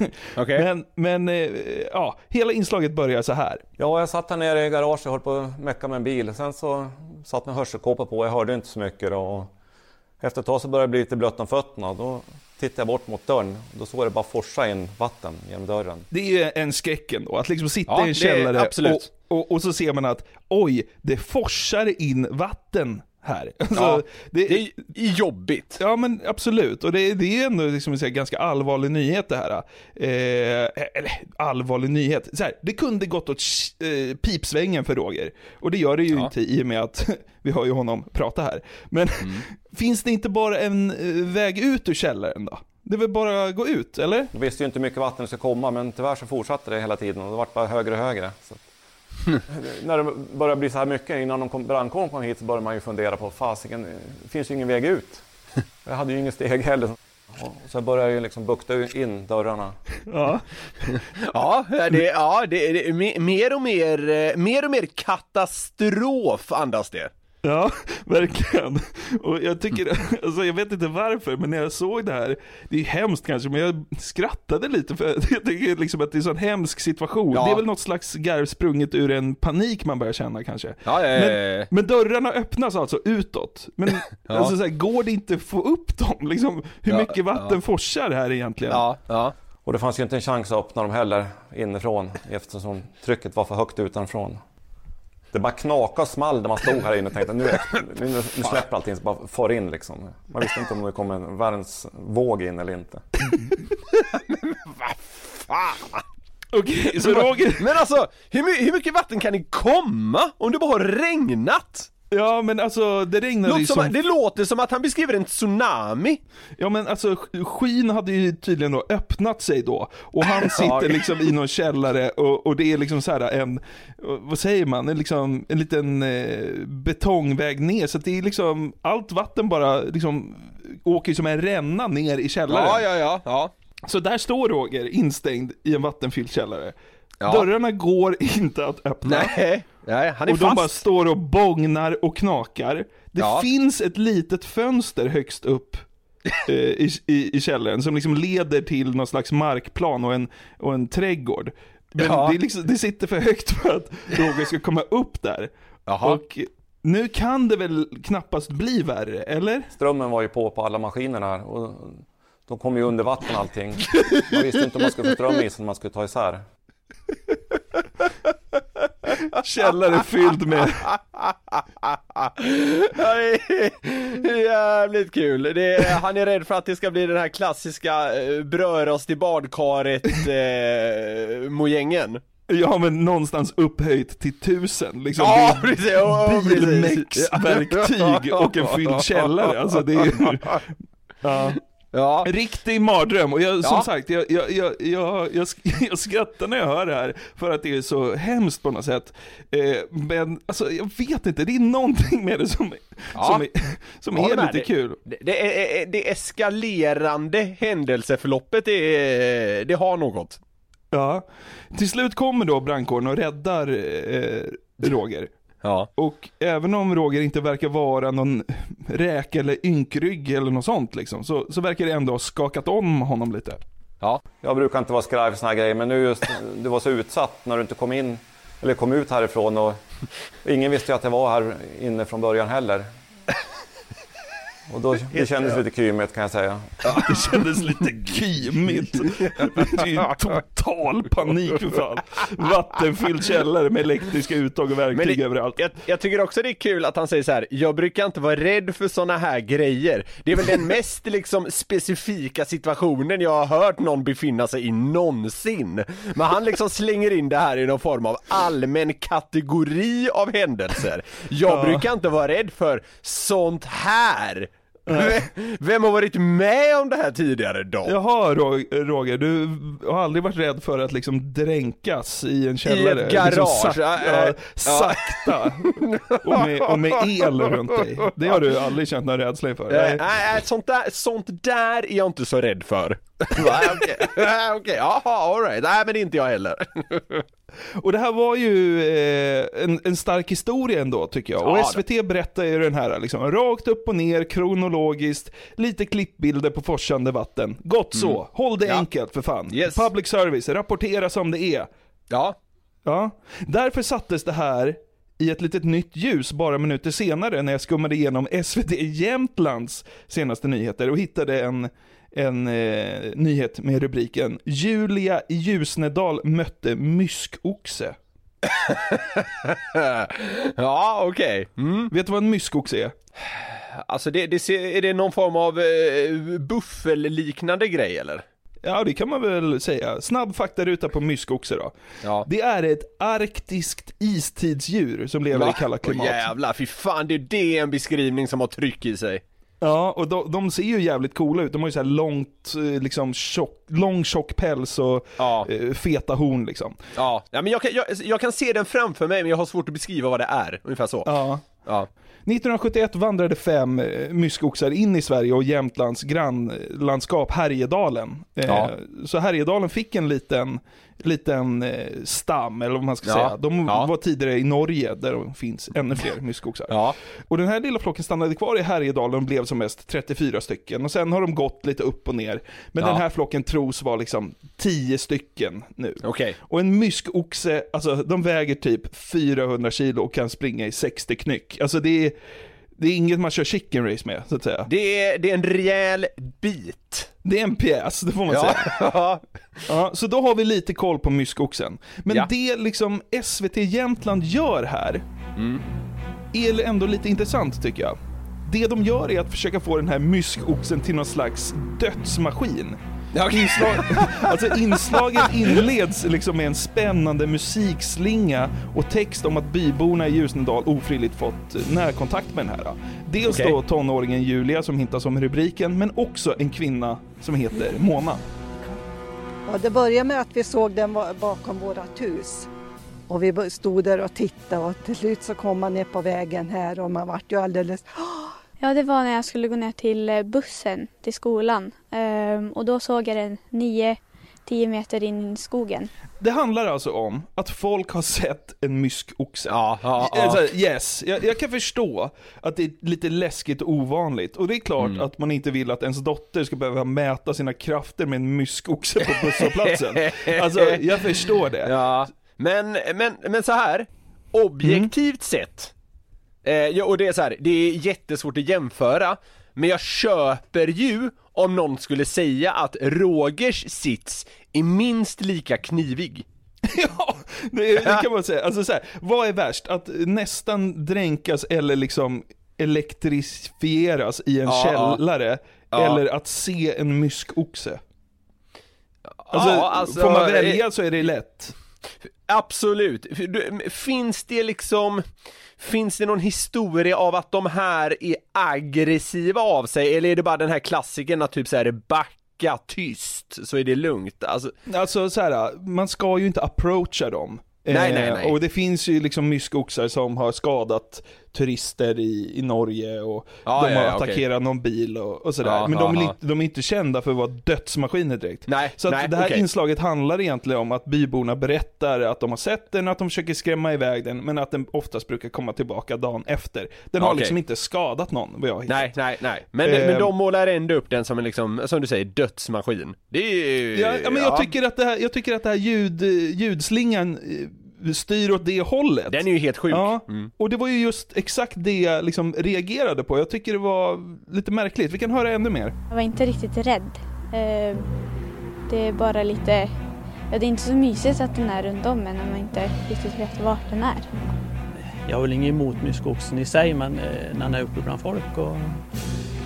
Men, men eh, ja, hela inslaget börjar så här. Ja, jag satt här nere i garaget och höll på att mecka med en bil. Sen så satt med hörselkåpor på, jag hörde inte så mycket. Då. Och efter ett tag så började det bli lite blött om fötterna. Då tittade jag bort mot dörren. Då såg jag det bara forsa in vatten genom dörren. Det är ju en skräck ändå, att liksom sitta Ja, i en är- källare absolut. och, och, och så ser man att oj, det forsar in vatten här. Alltså, Ja, det, är jobbigt. Ja men absolut, och det, det är ändå liksom här ganska allvarlig nyhet det här. Eh, eller allvarlig nyhet, så här, det kunde gått åt eh, pipsvängen för Roger. Och det gör det ju inte i och med att *laughs* vi har ju honom prata här. Men *laughs* finns det inte bara en eh, väg ut ur källaren då? Det är väl bara att gå ut, eller? Jag visste ju inte hur mycket vatten det skulle komma, men tyvärr så fortsatte det hela tiden och det vart bara högre och högre. Så att, *laughs* när det börjar bli så här mycket, innan de kom, brandkåren kom hit, så började man ju fundera på, fasiken, det finns ju ingen väg ut. Jag hade ju ingen steg heller. Och så började jag ju liksom bukta in dörrarna. Ja. Ja, det, ja det, det, mer och mer, eh, mer och mer katastrof andas det. Ja, *laughs* verkligen. Och jag tycker, *laughs* alltså jag vet inte varför, men när jag såg det här, det är hemskt kanske, men jag skrattade lite för *laughs* jag tycker liksom att det är en sån hemsk situation. Ja. Det är väl något slags garv sprunget ur en panik man börjar känna kanske. Ja, ja, ja, ja. Men, men dörrarna öppnas alltså utåt. Men Ja. alltså så här, går det inte att få upp dem? Liksom, hur Ja, mycket vatten ja. forsar här egentligen? ja. Och det fanns ju inte en chans att öppna dem heller inifrån eftersom trycket var för högt utanför. Det bara knakade och small när man stod här inne och tänkte nu, nu, nu släpper allting så bara far in liksom. Man visste inte om det kom en världens våg in eller inte. *laughs* Okej, så Roger... Men alltså, hur, my- hur mycket vatten kan det komma om det bara har regnat? Ja men alltså det regnade Låter ju som, som... Det låter som att han beskriver en tsunami. Ja men alltså sk- skyn hade ju tydligen då öppnat sig då och han *laughs* sitter liksom i någon källare och, och det är liksom så här en, vad säger man, en, liksom, en liten eh, betongväg ner så att det är liksom, allt vatten bara liksom åker som en ränna ner i källaren. Ja, ja, ja, ja. Så där står Roger instängd i en vattenfylld källare. Ja. Dörrarna går inte att öppna. Nej, nej han är och fast. de bara står och bångnar och knakar. Det Ja. finns ett litet fönster högst upp *laughs* eh, i, i, i källaren som liksom leder till någon slags markplan och en, och en trädgård. Men Ja. det, liksom, det sitter för högt för att Roger ska komma upp där. Och nu kan det väl knappast bli värre, eller? Strömmen var ju på på alla maskinerna här och de kom ju under vatten allting. Man visste inte om man skulle få ström i så man skulle ta isär. *laughs* Källare fylld med... Ja, det är Jävligt kul. Det är, han är rädd för att det ska bli den här klassiska eh, brödrost i badkaret eh, mojängen. Ja men någonstans upphöjt till tusen liksom. Ja, Det precis, ja. Bilmexverktyg och en fylld källare. Alltså det är. *laughs* Ja. Ja. Riktig mardröm och jag, som Ja. sagt, jag, jag, jag, jag, jag, *laughs* jag skrattar när jag hör det här för att det är så hemskt på något sätt. Eh, men alltså jag vet inte, det är någonting med det som, Ja. som, är, *laughs* som är lite dig. kul. Det, det, är, det eskalerande händelseförloppet, det, det har något. Ja. Till slut kommer då brandkåren och räddar eh, Roger. Ja. Och även om Roger inte verkar vara någon räk eller ynkrygg eller något sånt liksom, så, så verkar det ändå ha skakat om honom lite. Ja. Jag brukar inte vara skraj för såna här grejer, men nu just du var så utsatt när du inte kom in eller kom ut härifrån och ingen visste ju att jag var här inne från början heller. Och då, det kändes lite kymigt kan jag säga. Det kändes lite kymigt. Det är ju total panik för fan. Vattenfylld källare med elektriska uttag och verktyg det- överallt. Jag, jag tycker också det är kul att han säger så här. jag brukar inte vara rädd för såna här grejer. Det är väl den mest liksom specifika situationen jag har hört någon befinna sig i någonsin. Men han liksom slänger in det här i någon form av allmän kategori av händelser. Jag Ja. brukar inte vara rädd för sånt här. *laughs* Vem har varit med om det här tidigare då? Jaha Ro- Roger, du har aldrig varit rädd för att liksom dränkas i en källare? ett garage, Liksom sak- ja, ja, ja. sakta. *laughs* Och med, och med el runt dig. Det har du aldrig känt någon rädsla inför? Nej, nej, sånt där, sånt där är jag inte så rädd för. *laughs* Okej, okej, jaha, alright. Nej men inte jag heller. Och det här var ju eh, en, en stark historia ändå tycker jag. Och SVT berättar ju den här liksom, rakt upp och ner, kronologiskt, lite klippbilder på forsande vatten. Gott så, Mm. håll det Ja. enkelt för fan. Yes. Public service, rapportera som det är. Ja. Ja, därför sattes det här i ett litet nytt ljus bara minuter senare när jag skummade igenom SVT Jämtlands senaste nyheter och hittade en, en eh, nyhet med rubriken Julia Ljusnedal mötte myskoxe. *laughs* ja, okej. Mm. Vet du vad en myskoxe är? Alltså det, det är det någon form av eh, buffelliknande grej eller? Ja, det kan man väl säga. Snabb faktaruta på myskoxe då. Ja. Det är ett arktiskt istidsdjur som lever i kalla Åh, klimat. jävlar, fy fan, det är det en beskrivning som har tryck i sig. Ja, och de, de ser ju jävligt coola ut. De har ju så här långt, eh, liksom tjock, lång tjock päls och eh, feta horn liksom. Ja, ja men jag kan, jag, jag kan se den framför mig men jag har svårt att beskriva vad det är, ungefär så. Ja. Ja. 1971 vandrade fem eh, myskoxar in i Sverige och Jämtlands grannlandskap Härjedalen. Ja. Så Härjedalen fick en liten, liten eh, stam, eller vad man ska Ja. säga. De Ja. var tidigare i Norge där det finns ännu fler *laughs* myskoxar. Ja. Och den här lilla flocken stannade kvar i Härjedalen och blev som mest 34 stycken. Och sen har de gått lite upp och ner. Men den här flocken tros vara liksom 10 stycken nu. Okej. Och en myskoxe, alltså de väger typ 400 kilo och kan springa i 60 knyck. Alltså det är, det är inget man kör chicken race med, så att säga. Det är, det är en rejäl bit. Det är en pjäs, det får man Ja. säga. *laughs* Ja, så då har vi lite koll på myskoxen. Men Ja. det liksom SVT Jämtland gör här, Mm. är ändå lite intressant tycker jag. Det de gör är att försöka få den här myskoxen till någon slags dödsmaskin. Inslag, *laughs* alltså inslaget inleds liksom med en spännande musikslinga och text om att byborna i Ljusnedal ofrivilligt fått närkontakt med den här. Dels Okej. då tonåringen Julia som hintas om rubriken, men också en kvinna som heter Mona. Ja, det började med att vi såg den bakom vårt hus. Och vi stod där och tittade och till slut så kom man ner på vägen här och man vart ju alldeles... *gasps* Ja, det var när jag skulle gå ner till eh, bussen till skolan. Ehm, och då såg jag den 9-10 meter in i skogen. Det handlar alltså om att folk har sett en myskoxe. Ja, ja, ja. Alltså, yes, jag, jag kan förstå att det är lite läskigt och ovanligt. Och det är klart Mm. att man inte vill att ens dotter ska behöva mäta sina krafter med en myskoxe på busshållplatsen. *laughs* alltså, jag förstår det. Ja, men, men, men så här objektivt sett, eh, ja, och det är så här, det är jättesvårt att jämföra, men jag köper ju om någon skulle säga att Rogers sits är minst lika knivig. *laughs* Det, det kan man säga. Alltså så här, vad är värst? Att nästan dränkas eller liksom elektrifieras i en Ja. källare, Ja. eller att se en myskoxe? Alltså, Ja, alltså, får man välja eh, så är det lätt. Absolut. Finns det liksom Finns det någon historia av att de här är aggressiva av sig eller är det bara den här klassiken att typ såhär backa tyst så är det lugnt? Alltså, Alltså så här, man ska ju inte approacha dem. Nej, nej, Eh, nej. Och det finns ju liksom myskoxar som har skadat turister i, i Norge och Ja, de ja, har ja, attackerat någon bil och, och sådär. Ja, Men de, är ja, inte, de är inte kända för att vara dödsmaskiner direkt. Nej, Så att nej, det här okej. inslaget handlar egentligen om att byborna berättar att de har sett den, att de försöker skrämma iväg den, men att den oftast brukar komma tillbaka dagen efter. Den har liksom inte skadat någon, vad jag har hittat. nej, nej, nej. Men, Eh. men de målar ändå upp den som en liksom, som du säger, dödsmaskin. Det är ju... Ja, ja, men jag, tycker att det här, jag tycker att det här ljud, ljudslingan eh, styr åt det hållet. Den är ju helt sjuk. Ja, Mm. och det var ju just exakt det jag liksom reagerade på. Jag tycker det var lite märkligt. Vi kan höra ännu mer. Jag var inte riktigt rädd. Eh, Det är bara lite, ja det är inte så mysigt att den är runt om en när man inte riktigt vet vart den är. Jag har väl inget emot myskoxen i sig men eh, när han är uppe bland folk och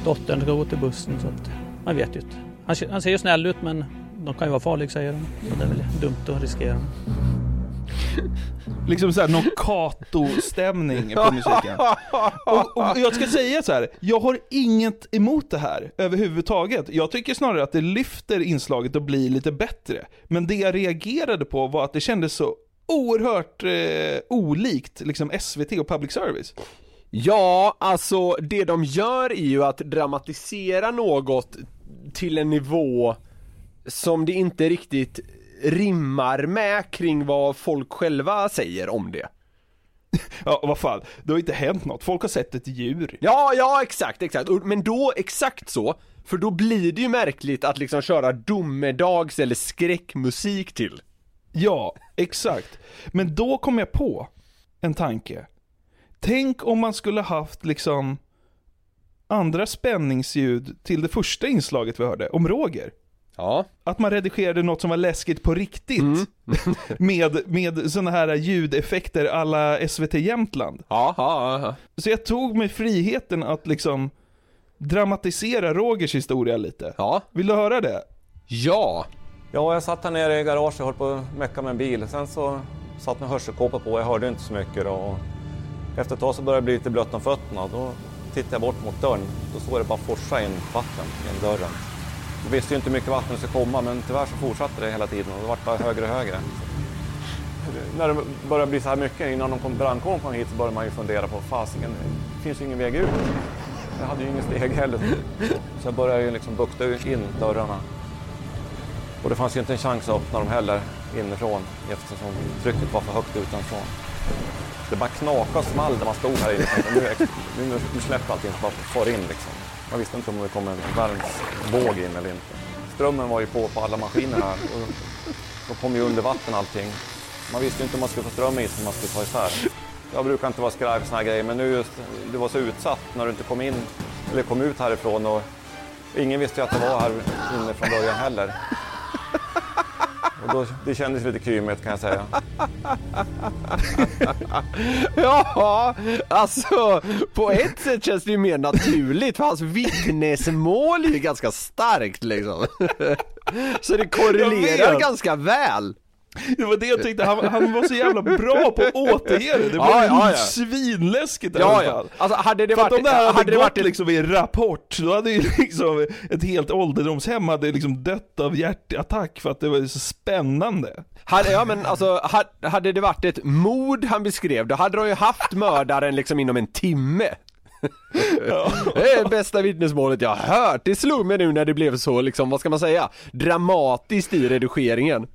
dottern ska gå till bussen så att man vet ju inte. Han, ser- han ser ju snäll ut men de kan ju vara farliga säger de. Så det är väl dumt att riskera. Liksom såhär någon Kato-stämning på *laughs* musiken. Och, och jag ska säga så här, jag har inget emot det här överhuvudtaget. Jag tycker snarare att det lyfter inslaget och blir lite bättre. Men det jag reagerade på var att det kändes så oerhört eh, olikt liksom SVT och public service. Ja, alltså det de gör är ju att dramatisera något till en nivå som det inte riktigt rimmar med kring vad folk själva säger om det. *laughs* Ja, vad fan, det har inte hänt något. Folk har sett ett djur. Ja, ja exakt, exakt. Men då, exakt så, för då blir det ju märkligt att liksom köra domedags eller skräckmusik till. Ja, exakt. Men då kom jag på en tanke. Tänk om man skulle haft liksom andra spänningsljud till det första inslaget vi hörde, om Roger. Ja. Att man redigerade något som var läskigt på riktigt. *laughs* med, med sådana här ljudeffekter alla SVT Jämtland. Ja, ja, ja. Så jag tog mig friheten att liksom dramatisera Rogers historia lite. Ja. Vill du höra det? Ja. Ja, jag satt här nere i garaget och höll på att mecka med en bil. Sen så satt med hörselkåpor på, jag hörde inte så mycket. Då. Och efter ett tag så började det bli lite blött om fötterna. Då tittade jag bort mot dörren. Då såg det bara forsa in vatten in dörren. Vi visste ju inte hur mycket vatten det skulle komma, men tyvärr så fortsatte det hela tiden och det vart bara högre och högre. När det började bli så här mycket, innan de kom, brandkåren kom hit, så började man ju fundera på fasiken, det finns ju ingen väg ut. Jag hade ju ingen steg heller. Så jag började ju liksom bukta in dörrarna. Och det fanns ju inte en chans att öppna dem heller inifrån eftersom trycket var för högt utanför. Det bara knakade och small där man stod här inne. Nu, nu, nu släpper allting bara far in liksom. Man visste inte om det kom en värmsvåg in eller inte. Strömmen var ju på på alla maskinerna här. Och då kom ju under vatten allting. Man visste inte om man skulle få ström i som man skulle ta isär. Jag brukar inte vara skraj för såna här grejer men nu just, du var så utsatt när du inte kom in eller kom ut härifrån och ingen visste ju att det var här inne från början heller. Och då, det kändes lite kymigt kan jag säga. *laughs* Ja, alltså på ett sätt känns det ju mer naturligt för hans vittnesmål är ju ganska starkt liksom. *laughs* Så det korrelerar ganska väl. Det var det jag tyckte, han, han var så jävla bra på att återge det. Det var Ja, ja, ja. svinläskigt i Ja, alla ja. Alltså, hade det För att varit- om det här hade, hade gått varit liksom i Rapport, då hade ju liksom ett helt ålderdomshem hade liksom dött av hjärtattack för att det var så spännande. Hade, ja men alltså, ha- hade det varit ett mord han beskrev, då hade de ju haft mördaren liksom inom en timme. *laughs* Det är bästa vittnesmålet jag har hört. Det slog mig nu när det blev så, liksom, vad ska man säga, dramatiskt i redigeringen.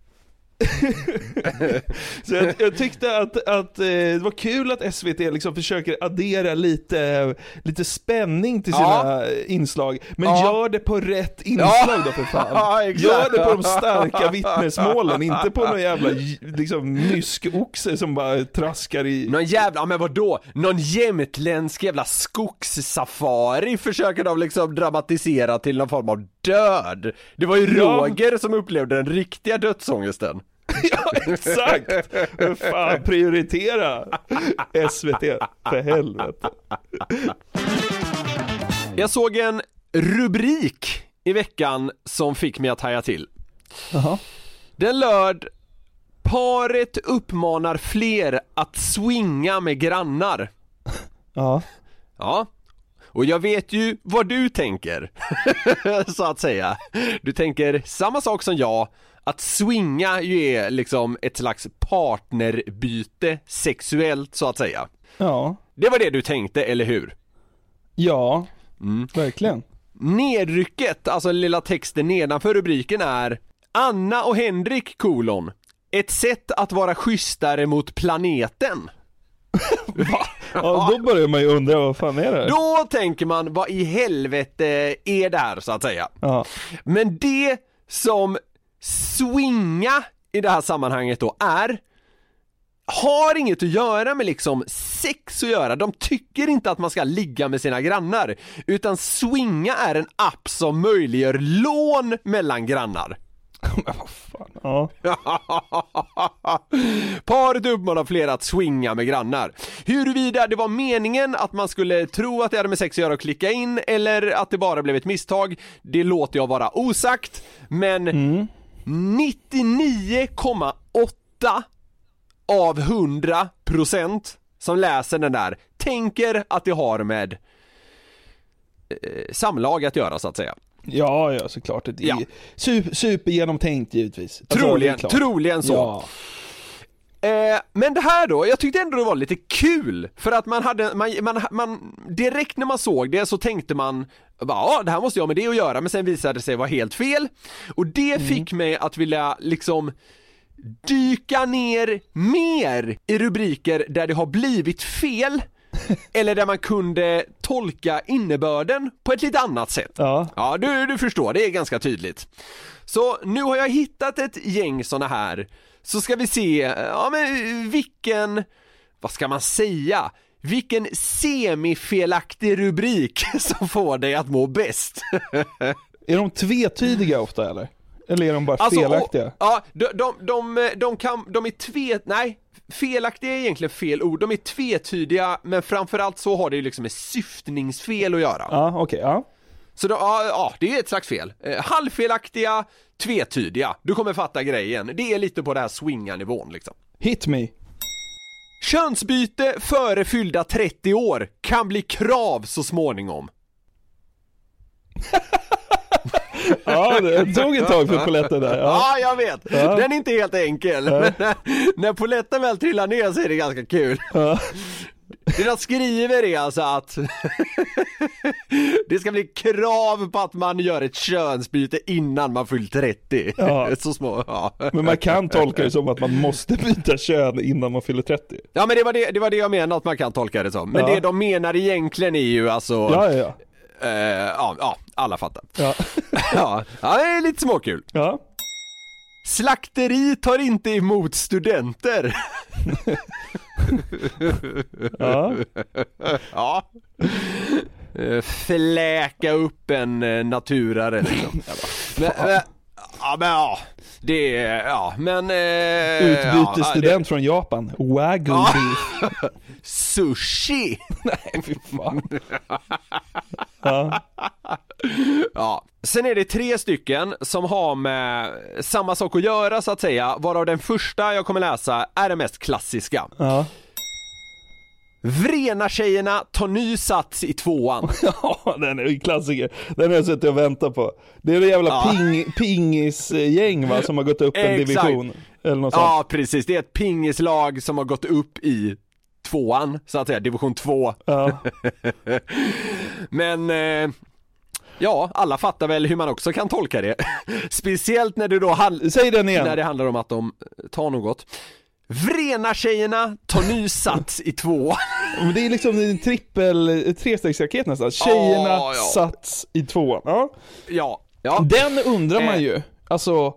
Så jag, jag tyckte att, att eh, det var kul att SVT liksom försöker addera lite, lite spänning till sina Ja. inslag, men Ja. gör det på rätt inslag då för fan. *laughs* Ja, gör det på de starka vittnesmålen, inte på någon jävla liksom, myskoxe som bara traskar i... Någon jävla, men vadå? Någon jämtländsk jävla skogssafari försöker de liksom dramatisera till någon form av död. Det var ju Ja. Roger som upplevde den riktiga dödsångesten. *laughs* Ja, exakt! Men fan, prioritera SVT, för helvete. Jag såg en rubrik i veckan som fick mig att haja till. Jaha. Den löd Paret uppmanar fler att swinga med grannar. Ja. Ja. Och jag vet ju vad du tänker, *laughs* så att säga. Du tänker samma sak som jag, att swinga ju är liksom ett slags partnerbyte sexuellt så att säga. Ja. Det var det du tänkte, eller hur? Ja, Mm. verkligen. Nedrycket, alltså lilla texten nedanför rubriken är Anna och Henrik kolon Ett sätt att vara schysstare mot planeten *laughs* Ja, då börjar man ju undra vad fan är det? Då tänker man, vad i helvete är det här så att säga? Ja. Men det som swinga i det här sammanhanget då är har inget att göra med liksom sex att göra. De tycker inte att man ska ligga med sina grannar, utan swinga är en app som möjliggör lån mellan grannar. *laughs* Ja. *laughs* Paret uppmanar flera att swinga med grannar. Huruvida det var meningen att man skulle tro att det hade med sex att göra och klicka in eller att det bara blev ett misstag, det låter jag vara osagt. Men 99,8 av 100 procent som läser den där tänker att det har med eh, samlag att göra så att säga. Ja, ja såklart. Det är Ja. super, supergenomtänkt givetvis. Alltså, Troligen, så. Ja. Eh, men det här då, jag tyckte ändå det var lite kul för att man hade, man, man, man direkt när man såg det så tänkte man ja det här måste jag med det att göra men sen visade det sig vara helt fel och det Mm. fick mig att vilja liksom dyka ner mer i rubriker där det har blivit fel *laughs* eller där man kunde tolka innebörden på ett lite annat sätt. Ja. Ja, du, du förstår, det är ganska tydligt. Så nu har jag hittat ett gäng såna här, så ska vi se, ja men vilken, vad ska man säga? Vilken semifelaktig rubrik *laughs* som får dig att må bäst? *laughs* Är de tvetydiga ofta eller? Eller är de bara Alltså, felaktiga? och- ja, de, de, de, de, kan, de är tve, nej, felaktiga är egentligen fel ord, de är tvetydiga men framförallt så har det ju liksom med syftningsfel att göra. Ja, okej, ja. Så då, ja, ja, det är ett slags fel. Eh, halvfelaktiga, tvetydiga. Du kommer fatta grejen. Det är lite på den här swinga-nivån liksom. Hit me. Könsbyte före fyllda 30 år kan bli krav så småningom. *laughs* Ja, det tog ett tag för Poletten där. Ja, Ja. jag vet. Ja. Den är inte helt enkel. Ja. Men när, när poletten väl trillar ner så är det ganska kul. Ja. Det de skriver är alltså att det ska bli krav på att man gör ett könsbyte innan man fyllt 30. Ja. Så små, ja. Men man kan tolka det som att man måste byta kön innan man fyller 30. Ja men det var det, det var det jag menade att man kan tolka det som. Men Ja. det de menar egentligen är ju alltså ja. Eh, ja, ja, alla fattar. Ja. *laughs* ja, ja, det är lite småkul. Ja. Slakteri tar inte emot studenter. *laughs* Ja. *laughs* ja. Eh, Fläka upp en eh, naturare liksom. men, men, ja men ja, det ja men... Eh, Utbytesstudent från Japan. Wagyu Ja. Ja, sushi! Nej fy fan. Ja. Ja, sen är det tre stycken som har med samma sak att göra så att säga, varav den första jag kommer läsa är den mest klassiska. Ja. Vrena-tjejerna tar ny sats i tvåan. *laughs* Ja, den är ju klassiker. Den har jag suttit och väntat på. Det är det jävla Ja. ping, pingisgäng va, som har gått upp en division. Eller något sånt. Ja, precis. Det är ett pingislag som har gått upp i tvåan, så att säga, division 2. Ja. *laughs* Men eh, Ja, alla fattar väl hur man också kan tolka det. *laughs* Speciellt när det då handlar... Säg den igen. När det handlar om att de tar något. Vrena-tjejerna tar ny *laughs* sats i två. Men det är liksom en trippel, trestegsraket nästan. Tjejerna Ja, ja. sats i tvåan. Ja. Ja, ja. Den undrar man Eh. ju. Alltså,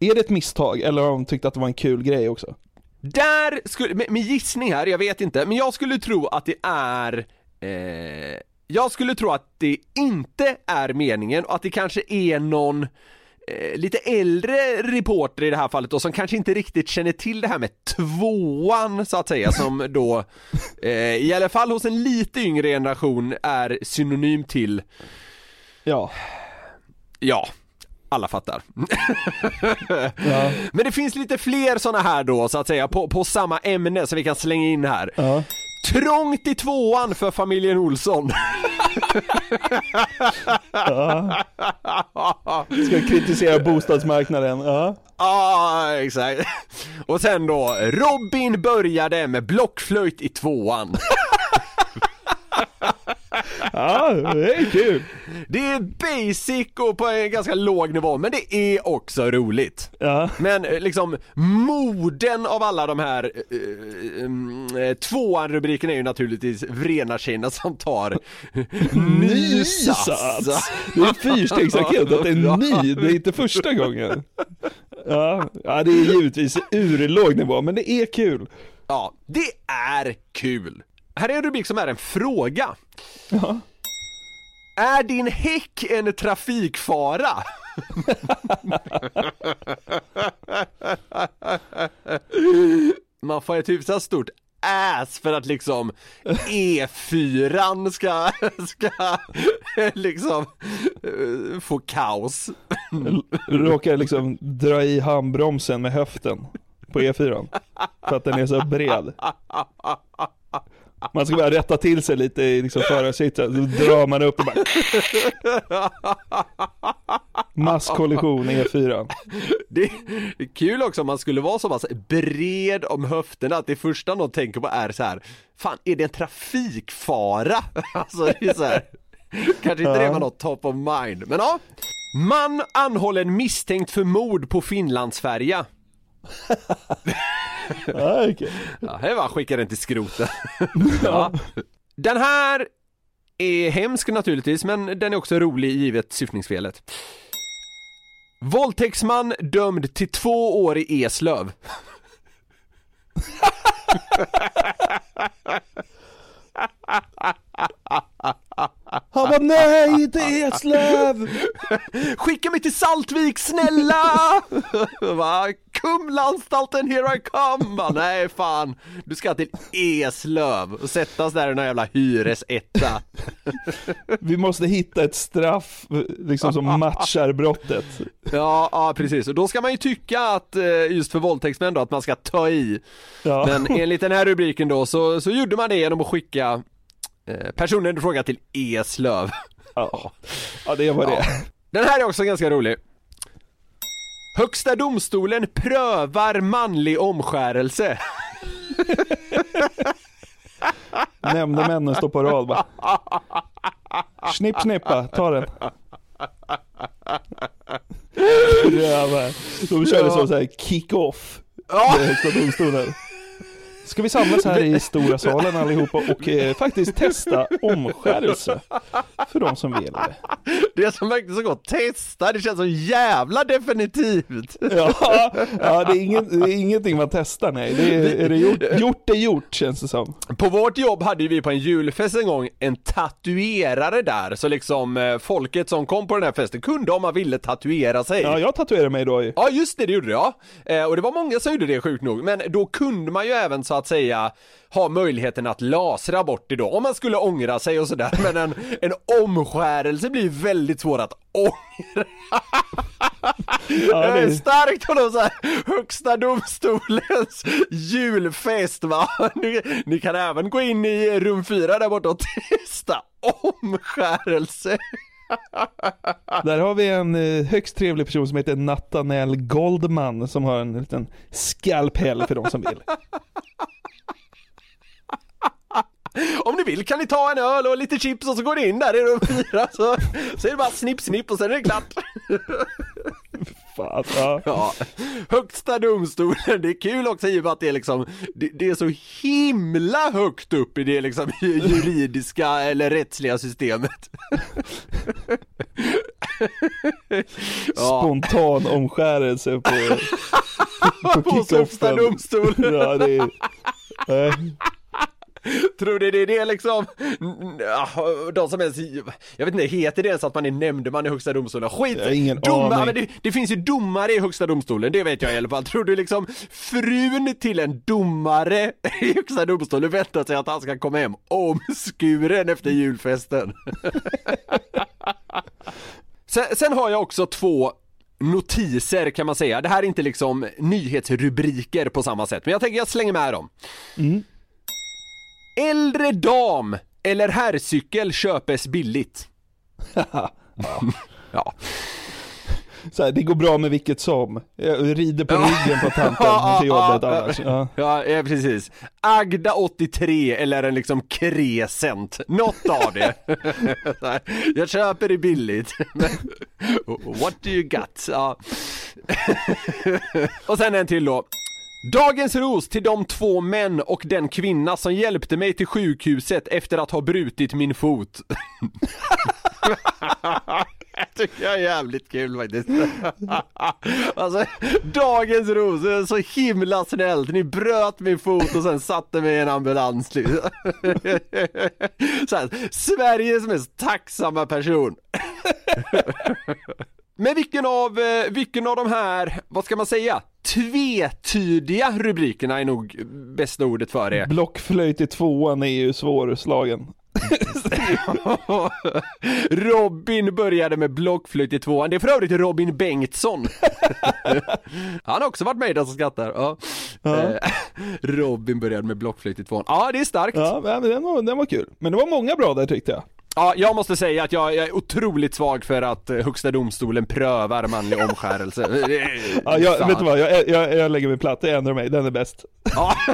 är det ett misstag eller har de tyckt att det var en kul grej också? Där skulle, med, med gissning här, jag vet inte, men jag skulle tro att det är eh, Jag skulle tro att det inte är meningen och att det kanske är någon eh, lite äldre reporter i det här fallet då som kanske inte riktigt känner till det här med tvåan så att säga som *laughs* då eh, i alla fall hos en lite yngre generation är synonym till Ja. Ja, alla fattar. *laughs* Men det finns lite fler sådana här då så att säga på, på samma ämne som vi kan slänga in här. Ja. Trångt i tvåan för familjen Olsson. Ja. Ska kritisera bostadsmarknaden. Ja. Ja, exakt. Och sen då, Robin började med blockflöjt i tvåan. Ja, det är kul. Det är basic och på en ganska låg nivå, men det är också roligt. Ja. Men eh, liksom, moden av alla de här eh, mm, eh, tvåan-rubrikerna är ju naturligtvis Vrena-tjejerna som tar *laughs* ny sats. sats. Det är fyrstegsraket, att det är ny, det är inte första gången. Ja, ja, det är givetvis urlåg nivå, men det är kul. Ja, det är kul. Här är en rubrik som är en fråga. Ja. Är din häck en trafikfara? Man får ett hyfsat stort ass för att liksom E4 ska, ska liksom eh, få kaos. Råkar liksom dra i handbromsen med höften på E4. För att den är så bred. Man ska bara rätta till sig lite i liksom förarsitet, så drar man upp och bara Masskollision i E4. Det det är kul också om man skulle vara så pass bred om höfterna att det första någon tänker på är så här. Fan, är det en trafikfara? *laughs* Alltså det är så här. Kanske inte det var något top of mind, men ja. Man anhållen misstänkt för mord på Finlandsfärja. Ja, okej. Ja, här var skicka den till skroten. *laughs* ja. Den här är hemsk naturligtvis, men den är också rolig givet syftningsfelet. Våldtäktsman dömd till två år i Eslöv. *laughs* Han bara nej, inte Eslöv! Skicka mig till Saltvik snälla! Va? Kumlaanstalten here I come! Nej fan, du ska till Eslöv och sättas där i någon jävla hyresetta. Vi måste hitta ett straff liksom som matchar brottet. Ja, ja precis, och då ska man ju tycka att eh, just för våldtäktsmän då, att man ska ta i. Ja. Men enligt den här rubriken då så, så gjorde man det genom att skicka personen i fråga till Eslöv. Ja, ja det var det. Den här är också ganska rolig. Högsta domstolen prövar manlig omskärelse. *laughs* Nämndemännen står på rad bara. Snipp snippa, ta den. *laughs* Jävlar. De körde så, så här kick-off. Ja. Högsta domstolen. Ska vi samlas här i stora salen allihopa och eh, faktiskt testa omskärelse för de som vill det. Det är som verkligen så gott testa, det känns så jävla definitivt. Ja, ja det, är ingen, det är ingenting man testar nej. Det är, är det gjort, gjort är gjort känns det som. På vårt jobb hade vi på en julfest en gång en tatuerare där, så liksom eh, folket som kom på den här festen kunde om man ville tatuera sig. Ja, jag tatuerade mig då ju. Ja just det, det gjorde jag. Eh, och det var många som gjorde det sjukt nog, men då kunde man ju även så att säga ha möjligheten att lasra bort det då, om man skulle ångra sig och sådär. Men en, en omskärelse blir väldigt svår att ångra. Ja, det är starkt av någon så här högsta domstolens julfest va. Ni, ni kan även gå in i rum fyra där borta och testa omskärelse. *laughs* Där har vi en eh, högst trevlig person som heter Nathanael Goldman som har en liten skalpell för de som vill. *laughs* Om ni vill kan ni ta en öl och lite chips och så går ni in där i rum fyra så, så är det bara snipp snipp och sen är det klart. *laughs* Fan, ja. *laughs* Ja, högsta domstolen, det är kul också i och med att det är liksom, det, det är så himla högt upp i det liksom *laughs* juridiska eller rättsliga systemet. *laughs* Ja. Spontan omskärelse på, på Hos högsta domstolen. Ja, det är, Tror du det är det liksom, ja, de som ens, jag vet inte, heter det ens att man är nämndeman i högsta domstolen? Skit! Ingen Domar, aning. men det, det finns ju domare i högsta domstolen, det vet jag i alla fall. Tror du liksom frun till en domare i högsta domstolen väntar sig att han ska komma hem omskuren efter julfesten? *laughs* sen, sen har jag också två notiser kan man säga. Det här är inte liksom nyhetsrubriker på samma sätt, men jag tänker jag slänger med dem. Äldre dam eller herrcykel köpes billigt. *laughs* ja. så här, det går bra med vilket som. Jag rider på ryggen på tanten *laughs* till jobbet annars. Ja. Ja, ja, precis. Agda 83 eller en liksom Crescent. Något av det. *laughs* Jag köper det billigt. What do you got? Ja. Och sen en till då. Dagens ros till de två män och den kvinna som hjälpte mig till sjukhuset efter att ha brutit min fot. *laughs* tycker jag är jävligt kul faktiskt. *laughs* Alltså, dagens ros, det är så himla snällt. Ni bröt min fot och sen satte mig i en ambulans. liksom. *laughs* Så här, Sveriges mest tacksamma person. Men vilken av, eh, vilken av de här, vad ska man säga, tvetydiga rubrikerna är nog bästa ordet för det. Blockflöjt i tvåan är ju svårslagen. *laughs* Robin började med blockflöjt i tvåan, det är för övrigt Robin Bengtsson. *laughs* Han har också varit med i Den som skrattar. Ja. Eh, *laughs* Robin började med blockflöjt i tvåan. Ja, det är starkt. Ja, men den var, den var kul. Men det var många bra där tyckte jag. Ja, jag måste säga att jag, jag är otroligt svag för att eh, Högsta domstolen prövar manlig *laughs* omskärelse. Ja, jag, fan. vet du vad, jag, jag, jag lägger mig platt, jag ändrar mig, den är bäst. Ja. *laughs*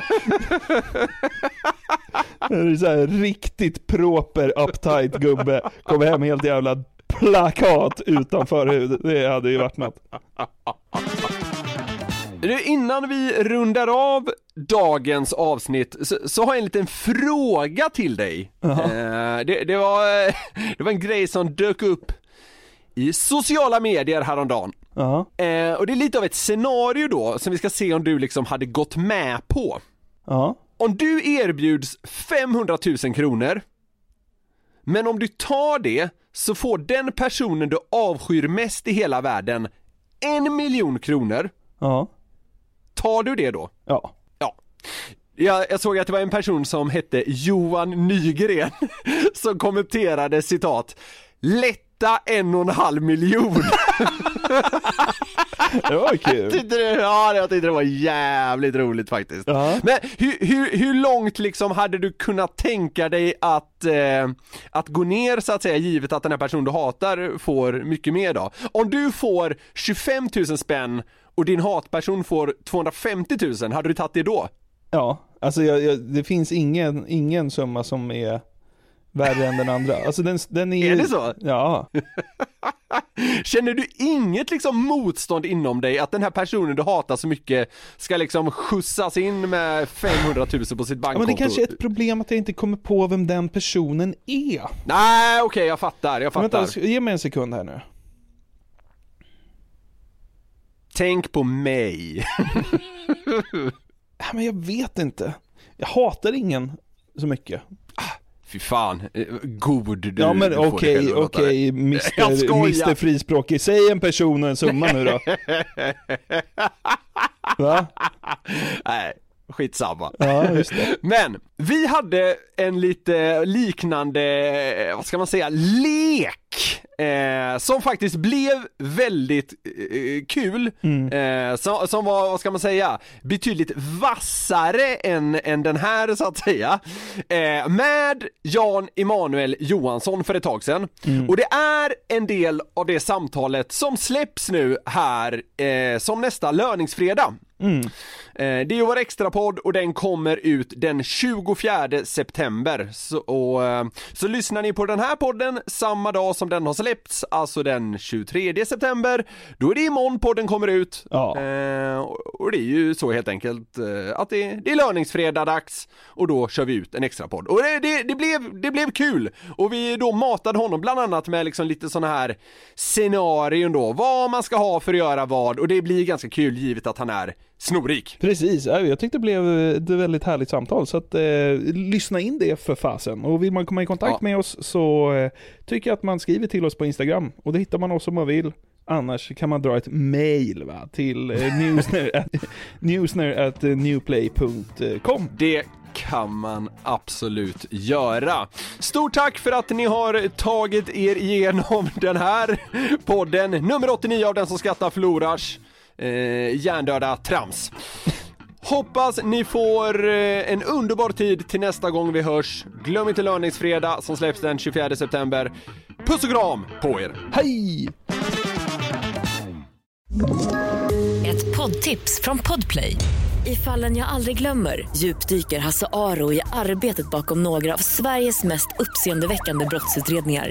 Det är så här riktigt proper uptight gubbe, kommer hem med helt jävla plakat utan förhud. Det hade ju varit något. Du, innan vi rundar av dagens avsnitt så, så har jag en liten fråga till dig. Eh, det, det, var, *laughs* det var en grej som dök upp i sociala medier häromdagen. Ja. Eh, och det är lite av ett scenario då som vi ska se om du liksom hade gått med på. Ja. Om du erbjuds 500 000 kronor, men om du tar det så får den personen du avskyr mest i hela världen en miljon kronor. Tar du det då? Ja. Ja. Jag, jag såg att det var en person som hette Johan Nygren *laughs* som kommenterade citat Lätta en och en halv miljon. *laughs* Det var kul. Tyckte det, ja, jag tyckte det var jävligt roligt faktiskt. Ja. Men hur, hur, hur långt liksom hade du kunnat tänka dig att, eh, att gå ner så att säga, givet att den här personen du hatar får mycket mer då? Om du får 25 000 spänn och din hatperson får 250 000, hade du tagit det då? Ja, alltså jag, jag, det finns ingen, ingen summa som är värre än den andra. Alltså den, den är. *laughs* Är det så? Ja. *laughs* Känner du inget liksom motstånd inom dig att den här personen du hatar så mycket ska liksom skjutsas in med 500 000 på sitt ja bankkonto? men det kanske är ett problem att jag inte kommer på vem den personen är. Nej okej jag fattar, jag fattar. Vänta, ge mig en sekund här nu. Tänk på mig. *laughs* Men jag vet inte. Jag hatar ingen så mycket. Fy fan, eh, god du Ja men okej, okej. Mr. Frispråkig. Säg en person och en summa nu då. *laughs* Va? Nej, skitsamma. Ja. *laughs* Men, vi hade en lite liknande, vad ska man säga, lek eh, som faktiskt blev väldigt eh, kul. Eh, som, som var, vad ska man säga, betydligt vassare än, än den här så att säga. Eh, med Jan Emanuel Johansson för ett tag sedan. Och det är en del av det samtalet som släpps nu här eh, som nästa löningsfredag. Eh, Det är ju vår extrapodd och den kommer ut den 24 september. Så, och, eh, så lyssnar ni på den här podden samma dag som den har släppts, alltså den 23 september, då är det imorgon podden kommer ut. Eh, och- det är ju så helt enkelt eh, att det, det är löningsfredag dags och då kör vi ut en extrapodd. Och det, det, det, blev, det blev kul! Och vi då matade honom bland annat med liksom lite sådana här scenarion då, vad man ska ha för att göra vad och det blir ganska kul givet att han är snorrik. Precis, ja, jag tyckte det blev ett väldigt härligt samtal så att eh, lyssna in det för fasen. Och vill man komma i kontakt Ja. med oss så eh, tycker jag att man skriver till oss på Instagram och det hittar man oss om man vill. Annars kan man dra ett mail va, till eh, *laughs* newsner, at, newsner at eh, newplay.com. Det kan man absolut göra. Stort tack för att ni har tagit er igenom *laughs* den här podden, nummer 89 av Den som skrattar förlorars, eh, hjärndöda trams. Hoppas ni får eh, en underbar tid till nästa gång vi hörs. Glöm inte löningsfredag som släpps den 24 september. Puss och kram på er! Hej! Ett poddtips från Podplay. I fallen jag aldrig glömmer djupdyker Hasse Aro i arbetet bakom några av Sveriges mest uppseendeväckande brottsutredningar.